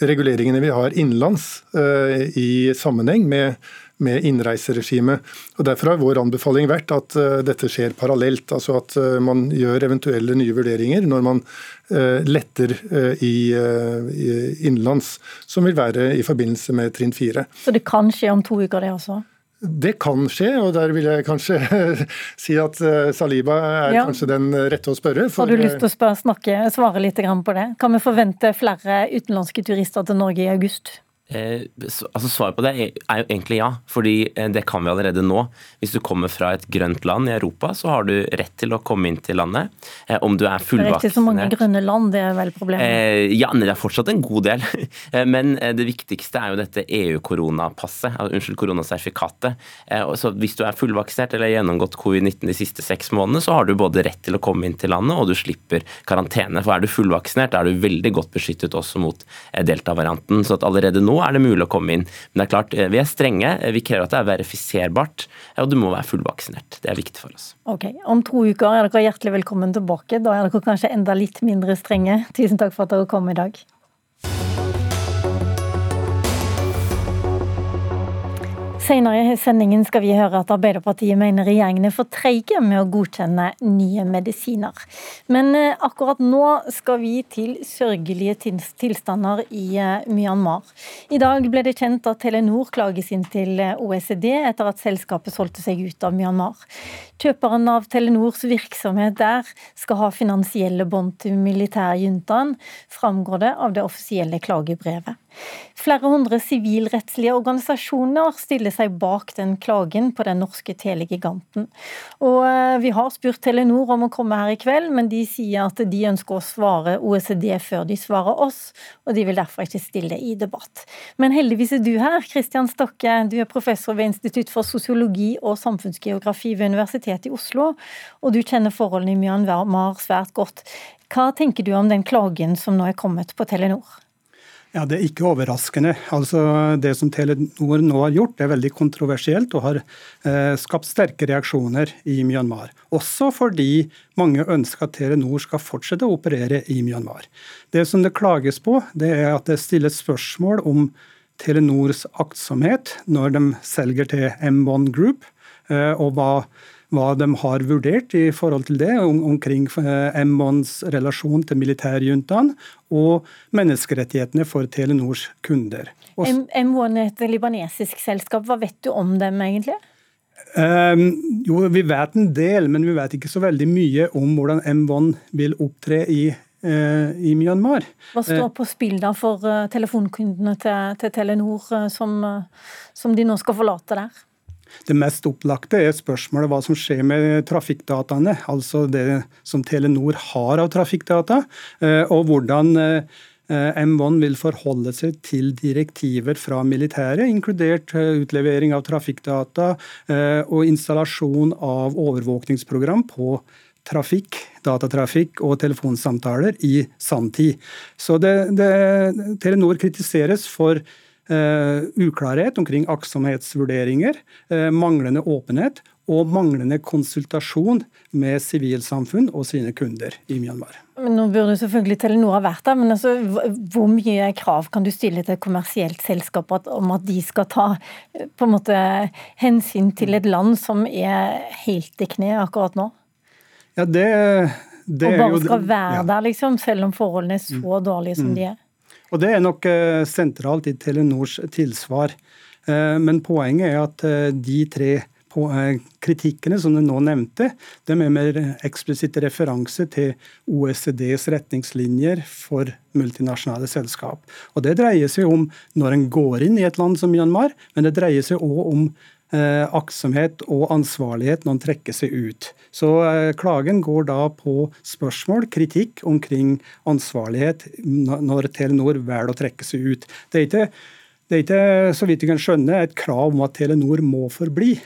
reguleringene vi har innenlands uh, i sammenheng med med innreiseregimet. Og Derfor har vår anbefaling vært at dette skjer parallelt. altså At man gjør eventuelle nye vurderinger når man letter i innenlands, som vil være i forbindelse med trinn fire. Så det kan skje om to uker, det også? Det kan skje, og der vil jeg kanskje si at eh, Saliba er ja. kanskje den rette å spørre. For... Har du lyst til å spørre, snakke, svare litt på det? Kan vi forvente flere utenlandske turister til Norge i august? Eh, altså Svaret på det er jo egentlig ja, fordi eh, det kan vi allerede nå. Hvis du kommer fra et grønt land i Europa, så har du rett til å komme inn til landet. Eh, om du er fullvaksinert. Det er ikke så mange grønne land, det er vel problemet? Eh, ja, det er fortsatt en god del. Eh, men det viktigste er jo dette EU-koronapasset, altså, unnskyld, koronasertifikatet. Eh, så hvis du er fullvaksinert eller har gjennomgått covid-19 de siste seks månedene, så har du både rett til å komme inn til landet, og du slipper karantene. For er du fullvaksinert, er du veldig godt beskyttet også mot delta-varianten. Så at allerede nå er det mulig å komme inn. Men det er klart, eh, vi er strenge. Eh, vi krever at det er verifiserbart, og du må være fullvaksinert. Det er viktig for oss. Ok, Om to uker er dere hjertelig velkommen tilbake. Da er dere kanskje enda litt mindre strenge. Tusen takk for at dere kom i dag. Senere i sendingen skal vi høre at Arbeiderpartiet mener regjeringen er for treige med å godkjenne nye medisiner. Men eh, akkurat nå skal vi til sørgelige tilstander i eh, Myanmar. I dag ble det kjent at Telenor klages inn til eh, OECD etter at selskapet solgte seg ut av Myanmar. Kjøperen av Telenors virksomhet der skal ha finansielle bånd til militærjuntaen, framgår det av det offisielle klagebrevet. Flere hundre sivilrettslige organisasjoner stiller seg bak den klagen på den norske telegiganten. Og eh, Vi har spurt Telenor om å komme her i kveld, men de sier at de ønsker å svare OECD før de svarer oss, og de vil derfor ikke stille i debatt. Men heldigvis er du her, Kristian Stokke. Du er professor ved Institutt for sosiologi og samfunnsgeografi ved Universitetet i Oslo, og du kjenner forholdene i Myanmar svært godt. Hva tenker du om den klagen som nå er kommet på Telenor? Ja, Det er ikke overraskende. Altså, Det som Telenor nå har gjort, er veldig kontroversielt og har eh, skapt sterke reaksjoner i Myanmar. Også fordi mange ønsker at Telenor skal fortsette å operere i Myanmar. Det som det klages på, det er at det stilles spørsmål om Telenors aktsomhet når de selger til M1 Group, eh, og hva hva de har vurdert i forhold til det, om, omkring eh, M1s relasjon til militærjuntaen og menneskerettighetene for Telenors kunder. M1 er et libanesisk selskap. Hva vet du om dem egentlig? Um, jo, Vi vet en del, men vi vet ikke så veldig mye om hvordan M1 vil opptre i, uh, i Myanmar. Hva står på spill da for telefonkundene til, til Telenor, som, som de nå skal forlate der? Det mest opplagte er spørsmålet hva som skjer med trafikkdataene, altså det som Telenor har av trafikkdata, eh, og hvordan eh, M1 vil forholde seg til direktiver fra militæret, inkludert eh, utlevering av trafikkdata og installasjon av overvåkningsprogram på trafikk, datatrafikk og telefonsamtaler i sanntid. Så det, det, Telenor kritiseres for uklarhet omkring aktsomhetsvurderinger, uh, manglende åpenhet og manglende konsultasjon med sivilsamfunn og sine kunder i Myanmar. Men nå burde selvfølgelig Telenor ha vært der, men altså, hvor mye krav kan du stille til et kommersielt selskap om at de skal ta eh, på en måte hensyn til et land som er helt i kne akkurat nå? Ja, det, det og bare skal være ja. der, liksom, selv om forholdene er så mm. dårlige som mm. de er? Og Det er nok eh, sentralt i Telenors tilsvar. Eh, men poenget er at eh, de tre kritikkene som du nå nevnte, de er mer eksplisitt referanse til OECDs retningslinjer for multinasjonale selskap. Og Det dreier seg om når en går inn i et land som Myanmar, men det dreier seg òg om aktsomhet og ansvarlighet når en trekker seg ut. Så eh, klagen går da på spørsmål, kritikk omkring ansvarlighet når Telenor velger å trekke seg ut. Det er ikke, det er ikke så vidt jeg kan skjønne, et krav om at Telenor må forbli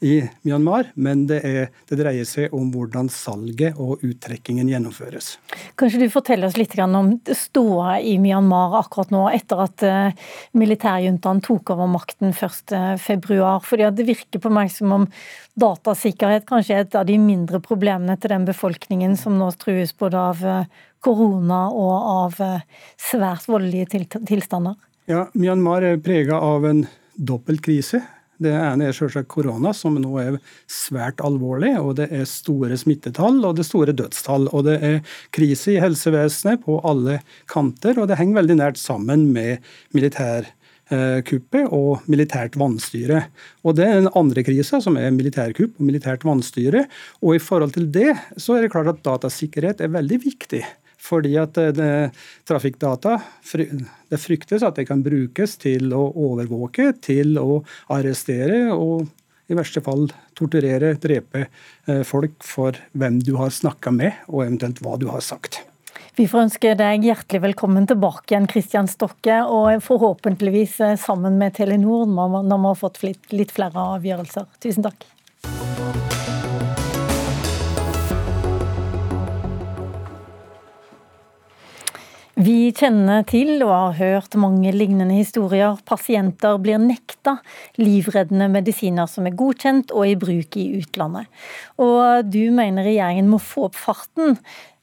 i Myanmar, men det, er, det, dreier seg om hvordan salget og uttrekkingen gjennomføres. Kanskje du forteller oss litt om ståa i Myanmar akkurat nå, etter at eh, militærjuntaen tok over makten 1.2. Fordi Det virker på meg som om datasikkerhet kanskje er et av de mindre problemene til den befolkningen som nå trues både av eh, korona og av eh, svært voldelige tilstander. Ja, Myanmar er prega av en dobbelt krise. Det ene er selvsagt korona, som nå er svært alvorlig. og Det er store smittetall og det er store dødstall. og Det er krise i helsevesenet på alle kanter, og det henger veldig nært sammen med militærkuppet og militært vannstyre. Og Det er den andre krisa, som er militærkupp og militært vannstyre. Og I forhold til det så er det klart at datasikkerhet er veldig viktig. Fordi at det, trafikkdata det fryktes at det kan brukes til å overvåke, til å arrestere og i verste fall torturere, drepe eh, folk for hvem du har snakka med, og eventuelt hva du har sagt. Vi får ønske deg hjertelig velkommen tilbake igjen, Kristian Stokke, og forhåpentligvis eh, sammen med Telenor når vi har fått litt flere avgjørelser. Tusen takk. Vi kjenner til og har hørt mange lignende historier. Pasienter blir nekta livreddende medisiner som er godkjent og i bruk i utlandet. Og du mener regjeringen må få opp farten.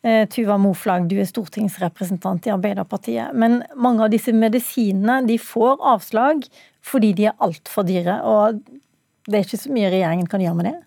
Eh, Tuva Moflag, du er stortingsrepresentant i Arbeiderpartiet. Men mange av disse medisinene de får avslag fordi de er altfor dyre. Og det er ikke så mye regjeringen kan gjøre med det?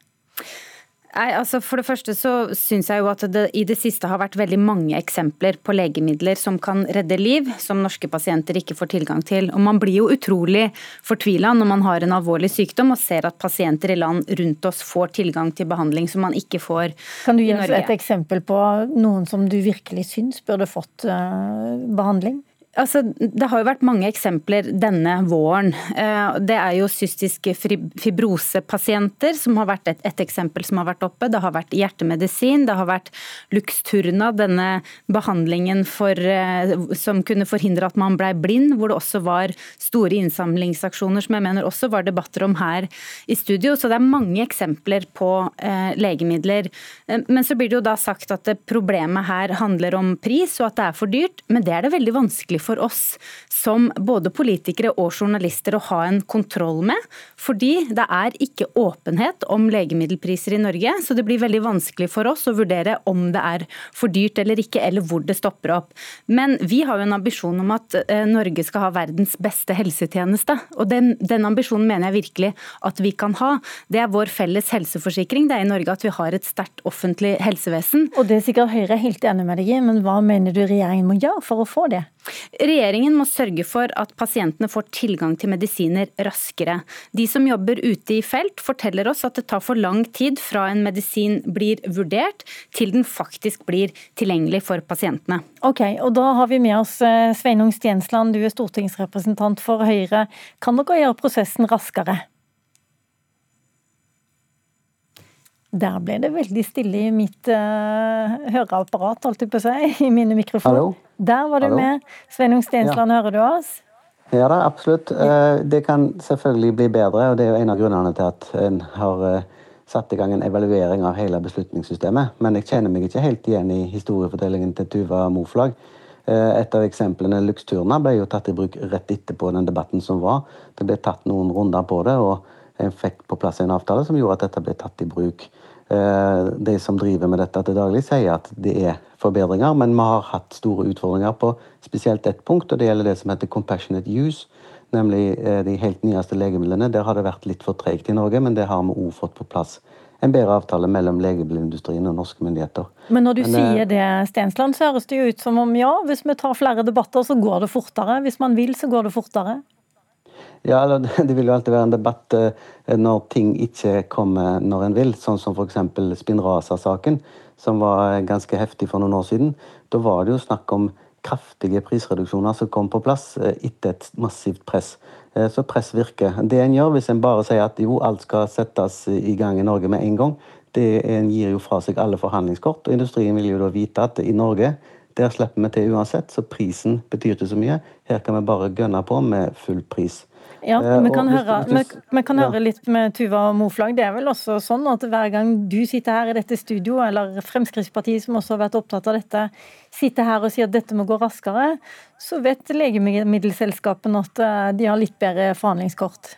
Nei, altså For det første så syns jeg jo at det i det siste har vært veldig mange eksempler på legemidler som kan redde liv, som norske pasienter ikke får tilgang til. Og Man blir jo utrolig fortvila når man har en alvorlig sykdom og ser at pasienter i land rundt oss får tilgang til behandling som man ikke får i Norge. Kan du gi oss et eksempel på noen som du virkelig syns burde fått uh, behandling? Altså, det har jo vært mange eksempler denne våren. Eh, det er jo cystiske fibrosepasienter som har vært et, et, eksempel som har vært oppe. Det har vært hjertemedisin, det har vært Luxturna, denne behandlingen for, eh, som kunne forhindre at man ble blind, hvor det også var store innsamlingsaksjoner som jeg mener også var debatter om her i studio. Så det er mange eksempler på eh, legemidler. Eh, men så blir det jo da sagt at problemet her handler om pris og at det er for dyrt, men det er det veldig vanskelig for oss som både politikere og journalister å ha en kontroll med. Fordi det er ikke åpenhet om legemiddelpriser i Norge, så det blir veldig vanskelig for oss å vurdere om det er for dyrt eller ikke, eller hvor det stopper opp. Men vi har jo en ambisjon om at eh, Norge skal ha verdens beste helsetjeneste. Og den, den ambisjonen mener jeg virkelig at vi kan ha. Det er vår felles helseforsikring. Det er i Norge at vi har et sterkt offentlig helsevesen. Og det er sikkert Høyre helt enig med deg i, men hva mener du regjeringen må gjøre for å få det? Regjeringen må sørge for at pasientene får tilgang til medisiner raskere. De som jobber ute i felt forteller oss at det tar for lang tid fra en medisin blir vurdert til den faktisk blir tilgjengelig for pasientene. Ok, og Da har vi med oss eh, Sveinung Stensland, du er stortingsrepresentant for Høyre. Kan dere gjøre prosessen raskere? Der ble det veldig stille i mitt uh, høreapparat, holdt jeg på å si, i mine mikrofoner. Der var du Hallo. med. Sveinung Stensland, ja. hører du oss? Ja da, absolutt. Uh, det kan selvfølgelig bli bedre, og det er jo en av grunnene til at en har uh, satt i gang en evaluering av hele beslutningssystemet. Men jeg kjenner meg ikke helt igjen i historiefortellingen til Tuva Moflag. Et av eksemplene, Luxturna, ble jo tatt i bruk rett etterpå den debatten som var. Det ble tatt noen runder på det, og en fikk på plass en avtale som gjorde at dette ble tatt i bruk. Eh, de som driver med dette til daglig, sier at det er forbedringer, men vi har hatt store utfordringer på spesielt ett punkt, og det gjelder det som heter compassionate use. Nemlig eh, de helt nyeste legemidlene. Der har det vært litt for tregt i Norge, men det har vi òg fått på plass en bedre avtale mellom legemiddelindustrien og norske myndigheter. Men når du men, eh, sier det, Stensland, så høres det jo ut som om ja, hvis vi tar flere debatter, så går det fortere. Hvis man vil, så går det fortere. Ja, Det vil jo alltid være en debatt eh, når ting ikke kommer når en vil, sånn som f.eks. Spinraza-saken, som var ganske heftig for noen år siden. Da var det jo snakk om kraftige prisreduksjoner som kom på plass eh, etter et massivt press. Eh, så press virker. Det en gjør hvis en bare sier at jo, alt skal settes i gang i Norge med en gang, det en gir jo fra seg alle forhandlingskort. Og industrien vil jo da vite at i Norge der slipper vi til uansett, så prisen betyr ikke så mye. Her kan vi bare gønne på med full pris. Ja, eh, vi kan, høre, vi, vi kan høre, litt med Tuva Moflag. Det er vel også sånn at hver gang du sitter her i dette studio, eller Fremskrittspartiet som også har vært opptatt av dette, sitter her og sier at dette må gå raskere, så vet legemiddelselskapene at eh, de har litt bedre forhandlingskort.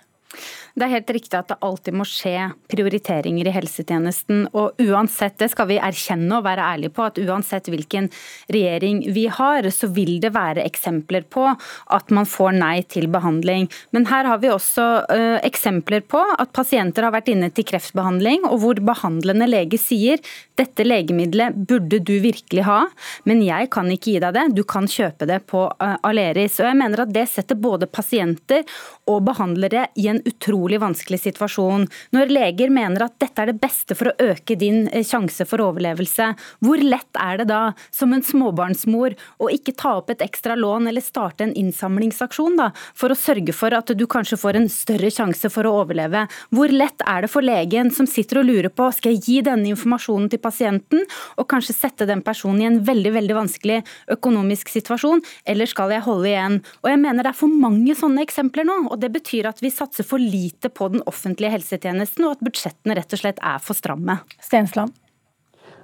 Det er helt riktig at det alltid må skje prioriteringer i helsetjenesten. Og uansett, det skal vi erkjenne og være ærlige på, at uansett hvilken regjering vi har, så vil det være eksempler på at man får nei til behandling. Men her har vi også uh, eksempler på at pasienter har vært inne til kreftbehandling, og hvor behandlende lege sier dette legemiddelet burde du virkelig ha, men jeg kan ikke gi deg det, du kan kjøpe det på uh, Aleris. Og jeg mener at Det setter både pasienter og behandlere i en utrolig vanskelig situasjon. Når leger mener at dette er det beste for å øke din eh, sjanse for overlevelse, hvor lett er det da som en småbarnsmor å ikke ta opp et ekstra lån eller starte en innsamlingsaksjon da, for å sørge for at du kanskje får en større sjanse for å overleve? Hvor lett er det for legen som sitter og lurer på skal jeg gi denne informasjonen til pasienten, og kanskje sette den personen i en veldig veldig vanskelig økonomisk situasjon, eller skal jeg holde igjen? Og jeg mener Det er for mange sånne eksempler nå. og Det betyr at vi satser for lite på den offentlige helsetjenesten, og at budsjettene rett og slett er for stramme. Stensland.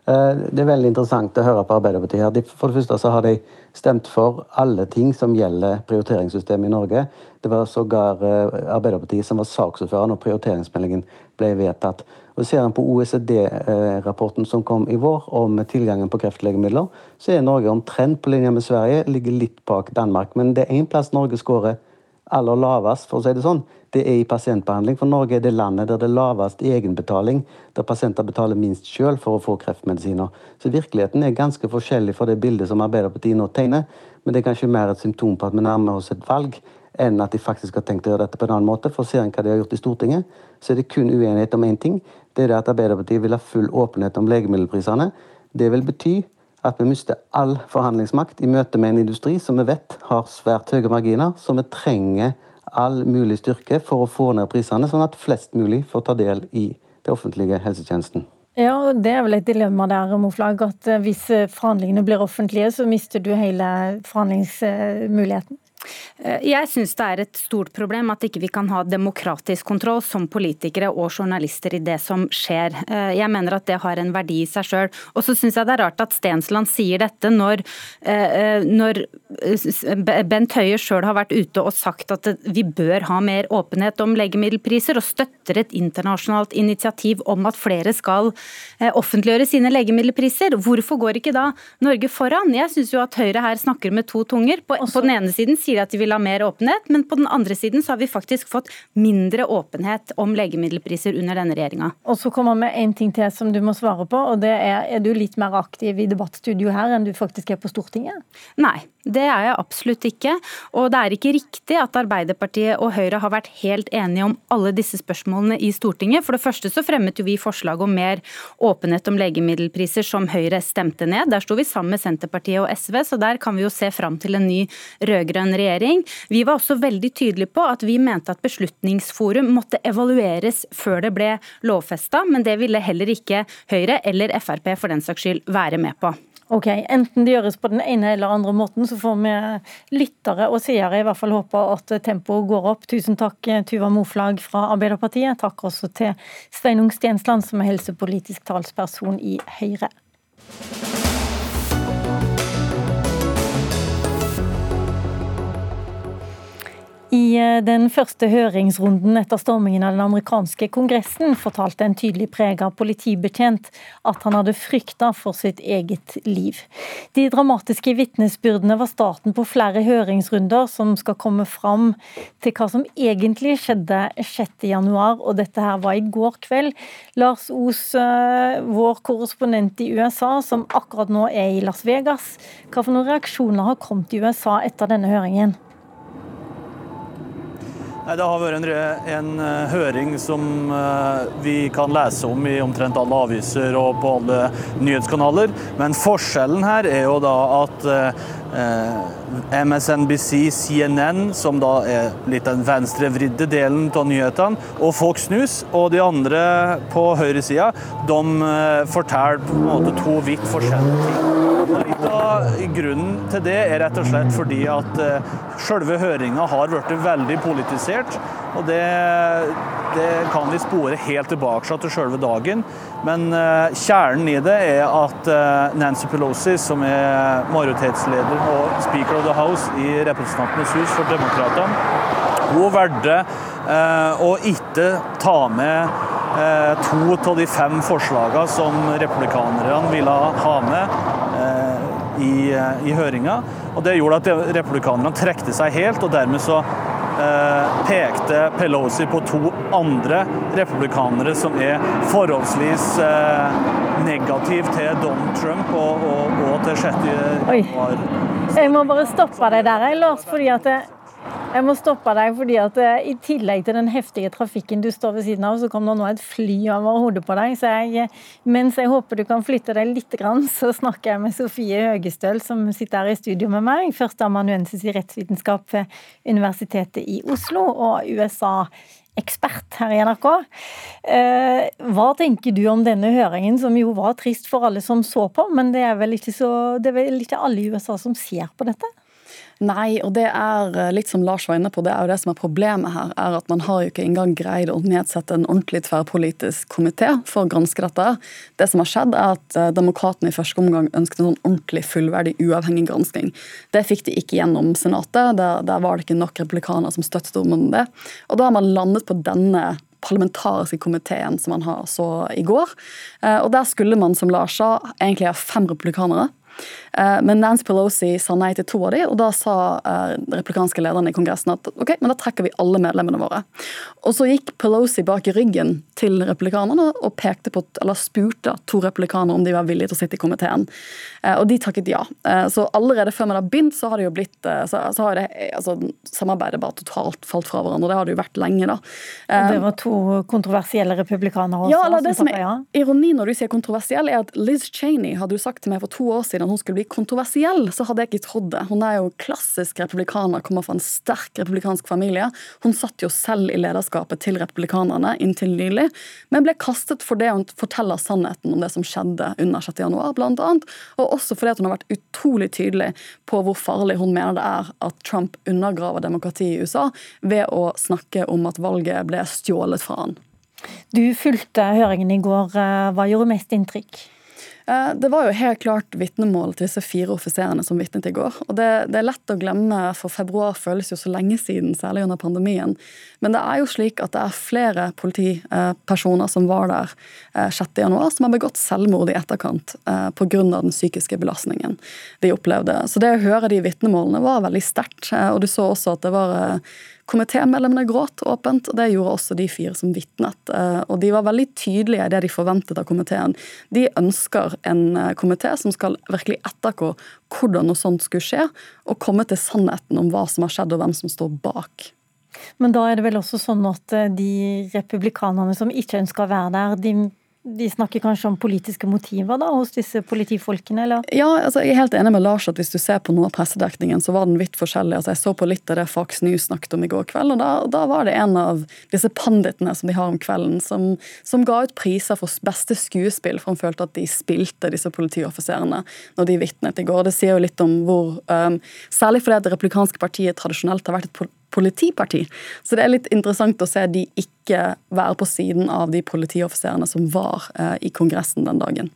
Eh, det er veldig interessant å høre på Arbeiderpartiet. her. For det første så har de stemt for alle ting som gjelder prioriteringssystemet i Norge. Det var sågar eh, Arbeiderpartiet som var saksordfører når prioriteringsmeldingen ble vedtatt. Og Ser en på OECD-rapporten som kom i vår om tilgangen på kreftlegemidler, så er Norge omtrent på linje med Sverige, ligger litt bak Danmark. Men det er én plass Norge skårer aller lavest, for å si det sånn, det er i pasientbehandling. For Norge er det landet der det er lavest egenbetaling, der pasienter betaler minst sjøl for å få kreftmedisiner. Så virkeligheten er ganske forskjellig fra det bildet som Arbeiderpartiet nå tegner. Men det er kanskje mer et symptom på at vi nærmer oss et valg, enn at de faktisk har tenkt å gjøre dette på en annen måte. For ser en hva de har gjort i Stortinget, så er det kun uenighet om én ting. Det er det at Arbeiderpartiet vil ha full åpenhet om legemiddelprisene. Det vil bety at vi mister all forhandlingsmakt i møte med en industri som vi vet har svært høye marginer, som vi trenger all mulig styrke for å få ned prisene, sånn at flest mulig får ta del i det offentlige helsetjenesten. Ja, og Det er vel et dilemma der, Moflag, at eh, hvis eh, forhandlingene blir offentlige, så mister du hele forhandlingsmuligheten? Eh, jeg syns det er et stort problem at ikke vi kan ha demokratisk kontroll som politikere og journalister i det som skjer. Eh, jeg mener at det har en verdi i seg sjøl. Og så syns jeg det er rart at Stensland sier dette når, eh, når Bent Høie sjøl har vært ute og sagt at vi bør ha mer åpenhet om legemiddelpriser, og støtter et internasjonalt initiativ om at flere skal offentliggjøre sine legemiddelpriser. Hvorfor går ikke da Norge foran? Jeg syns jo at Høyre her snakker med to tunger. På, på den ene siden sier sier at de vil ha mer åpenhet, men på den andre siden så har vi faktisk fått mindre åpenhet om legemiddelpriser under denne regjeringa. Og så kommer vi en ting til som du må svare på, og det er er du litt mer aktiv i debattstudio her enn du faktisk er på Stortinget? Nei, det er jeg absolutt ikke. Og det er ikke riktig at Arbeiderpartiet og Høyre har vært helt enige om alle disse spørsmålene i Stortinget. For det første så fremmet jo vi forslag om mer åpenhet om legemiddelpriser som Høyre stemte ned. Der sto vi sammen med Senterpartiet og SV, så der kan vi jo se fram til en ny rød-grønn regjering. Vi var også veldig tydelige på at vi mente at Beslutningsforum måtte evalueres før det ble lovfesta, men det ville heller ikke Høyre eller Frp for den saks skyld være med på. Ok, Enten det gjøres på den ene eller andre måten, så får vi lyttere og seere i hvert fall håpe at tempoet går opp. Tusen takk, Tuva Moflag fra Arbeiderpartiet. Takk også til Sveinung Stensland, som er helsepolitisk talsperson i Høyre. I eh, den første høringsrunden etter stormingen av den amerikanske kongressen fortalte en tydelig prega politibetjent at han hadde frykta for sitt eget liv. De dramatiske vitnesbyrdene var starten på flere høringsrunder som skal komme fram til hva som egentlig skjedde 6.1, og dette her var i går kveld. Lars Os, eh, vår korrespondent i USA, som akkurat nå er i Las Vegas. Hva for noen reaksjoner har kommet i USA etter denne høringen? Det har vært en, en, eh, høring som uh, vi kan lese om i omtrent alle aviser og på alle nyhetskanaler. Men forskjellen her er jo da at eh, MSNBC, CNN, som da er litt den venstrevridde delen av nyhetene, og Fox News, og de andre på høyresida, de uh, forteller på en måte to vidt forskjellige ting. Litt av grunnen til det er rett og slett fordi at uh, selve høringa har blitt veldig politisert. Og det, det, kan vi spore helt tilbake til selve dagen. Men kjernen i det er at Nancy Pelosi, som er majoritetsleder og speaker of the house i Representantenes hus for Demokratene, hun valgte å ikke ta med to av de fem forslagene som republikanerne ville ha med i, i høringa. Og det gjorde at republikanerne trekte seg helt, og dermed så Eh, pekte Pelosi på to andre republikanere som er forholdsvis negative negativ til Donald Trump og, og, og til 6. januar. Jeg må bare stoppe deg der, Lars. fordi at jeg må stoppe deg, fordi at eh, i tillegg til den heftige trafikken du står ved siden av, så kom det nå et fly over hodet på deg. Så jeg, mens jeg håper du kan flytte deg litt, så snakker jeg med Sofie Høgestøl, som sitter her i studio med meg. Førsteamanuensis i rettsvitenskap ved Universitetet i Oslo og USA ekspert her i NRK. Eh, hva tenker du om denne høringen, som jo var trist for alle som så på, men det er vel ikke, så, det er vel ikke alle i USA som ser på dette? Nei, og det er eh, litt som Lars var inne på, det er jo det som er problemet her. er At man har jo ikke engang greid å nedsette en ordentlig tverrpolitisk komité for å granske dette. Det som har skjedd, er at eh, demokratene i første omgang ønsket en sånn ordentlig fullverdig uavhengig gransking. Det fikk de ikke gjennom Senatet. Der, der var det ikke nok republikanere som støttet om det. Og da har man landet på denne parlamentariske komiteen som man har så i går. Eh, og Der skulle man, som Lars sa, egentlig ha fem republikanere. Eh, men Nance Pelosi sa nei til to av de, og da sa uh, replikanske lederne i Kongressen at ok, men da trekker vi alle medlemmene våre. Og så gikk Pelosi bak i ryggen til replikanerne og pekte på, eller spurte to replikanere om de var villige til å sitte i komiteen. Uh, og de takket ja. Så allerede før man har begynt, så har det jo blitt så, så har det, altså, samarbeidet bare totalt falt fra hverandre. Det har det jo vært lenge, da. det var to kontroversielle republikanere også? Ja, eller det som er ja. ironi når du sier kontroversiell, er at Liz Cheney hadde jo sagt til meg for to år siden at hun skulle bli kontroversiell, så hadde jeg ikke trodd det. Hun er jo klassisk republikaner, kommer fra en sterk republikansk familie. Hun satt jo selv i lederskapet til republikanerne inntil nylig, men ble kastet for det hun forteller sannheten om det som skjedde under 6. januar, blant annet. Og også fordi hun har vært utrolig tydelig på hvor farlig hun mener det er at Trump undergraver demokratiet i USA ved å snakke om at valget ble stjålet fra han. Du fulgte høringen i går. Hva gjorde mest inntrykk? Eh, det var jo helt klart vitnemål til disse fire offiserene som vitnet i går. Og det, det, er lett å glemme, for februar føles jo så lenge siden, særlig under pandemien. Men det er jo slik at det er flere politipersoner som var der 6.1, eh, som har begått selvmord i etterkant eh, pga. den psykiske belastningen de opplevde. Så det å høre de vitnemålene var veldig sterkt. Og du så også at det var Komitémedlemmene gråt åpent, og det gjorde også de fire som vitnet. Og de var veldig tydelige i det de forventet av komiteen. De ønsker en eh, komité som skal virkelig ettergå hvordan noe sånt skulle skje, og komme til sannheten om hva som har skjedd og hvem som står bak. Men da er det vel også sånn at eh, de republikanerne som ikke ønsker å være der, de de snakker kanskje om politiske motiver da, hos disse politifolkene, eller? Ja, altså, jeg er helt enig med Lars at hvis du ser på noe av pressedekningen, så var den vidt forskjellig. Altså, jeg så på litt av det Fox News snakket om i går kveld, og da, da var det en av disse panditene som de har om kvelden, som, som, ga ut priser for beste skuespill, for han følte at de spilte disse politioffiserene når de vitnet i går. Det sier jo litt om hvor um, Særlig fordi det replikanske partiet tradisjonelt har vært et politiparti. Så det er litt interessant å se de ikke være på siden av de politioffiserene som var eh, i Kongressen den dagen.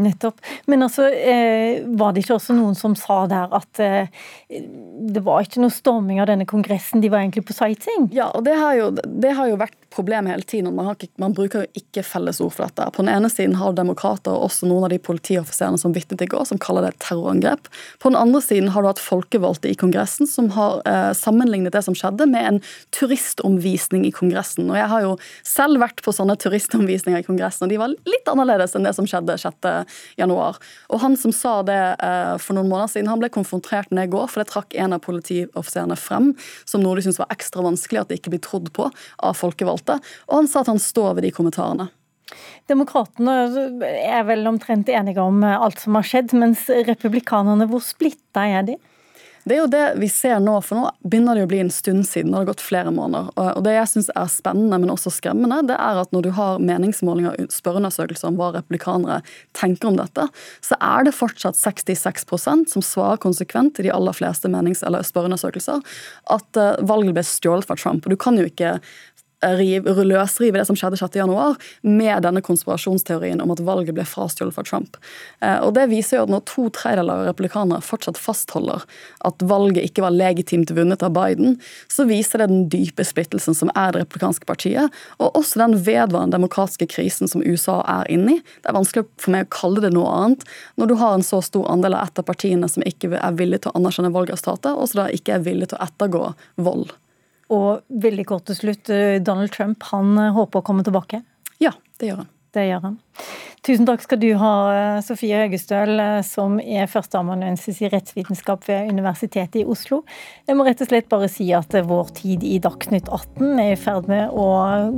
Nettopp. Men altså, eh, var det ikke også noen som sa der at eh, det var ikke noe storming av denne kongressen, de var egentlig på sighting? Ja, og det har jo, det har jo vært problemet hele tiden. Man, ikke, man, bruker jo ikke fellesord for dette. På den ene siden har demokrater og også noen av de politioffiserene som vitnet i går, som kaller det terrorangrep. På den andre siden har du hatt folkevalgte i Kongressen som har eh, sammenlignet det som skjedde, med en turistomvisning i Kongressen. Og jeg har jo selv vært på sånne turistomvisninger i Kongressen, og de var litt annerledes enn det som skjedde 6.1. Og han som sa det eh, for noen måneder siden, han ble konfrontert det i går, for det trakk en av politioffiserene frem som noe de syntes var ekstra vanskelig at det ikke blir trodd på av folkevalgte uttalte, og han sa at han står ved de kommentarene. Demokratene er vel omtrent enige om alt som har skjedd, mens republikanerne, hvor splitta er de? Det er jo det vi ser nå, for nå begynner det å bli en stund siden. Det har gått flere måneder. Og det jeg syns er spennende, men også skremmende, det er at når du har meningsmålinger og spørreundersøkelser om hva republikanere tenker om dette, så er det fortsatt 66% som svarer konsekvent i de aller fleste menings- eller spørreundersøkelser at eh, valget ble stjålet fra Trump. Og du kan jo ikke løsrive det som skjedde 6.1, med denne konspirasjonsteorien om at valget ble frastjålet fra Trump. Eh, og Det viser jo at når to tredjedeler av republikanere fortsatt fastholder at valget ikke var legitimt vunnet av Biden, så viser det den dype splittelsen som er det republikanske partiet, og også den vedvarende demokratiske krisen som USA er inne i. Det er vanskelig for meg å kalle det noe annet når du har en så stor andel av et av partiene som ikke er villig til å anerkjenne valgresultatet, og som da ikke er villig til å ettergå vold. Og veldig kort til slutt, eh, Donald Trump han eh, håper å komme tilbake? Ja, det gjør han. Det gjør han. Tusen takk skal du ha, eh, Sofie Høgestøl, som er førsteamanuensis i rettsvitenskap ved Universitetet i Oslo. Jeg må rett og slett bare si at vår tid i Dagsnytt 18 er i ferd med å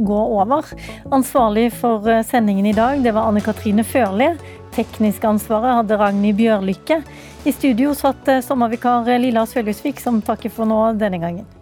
gå over. Ansvarlig for sendingen i dag, det var Anne Katrine Førli. Teknisk ansvaret hadde Ragnhild Bjørlykke. I studio satt sommervikar Lilla Sølhusvik, som takker for nå denne gangen.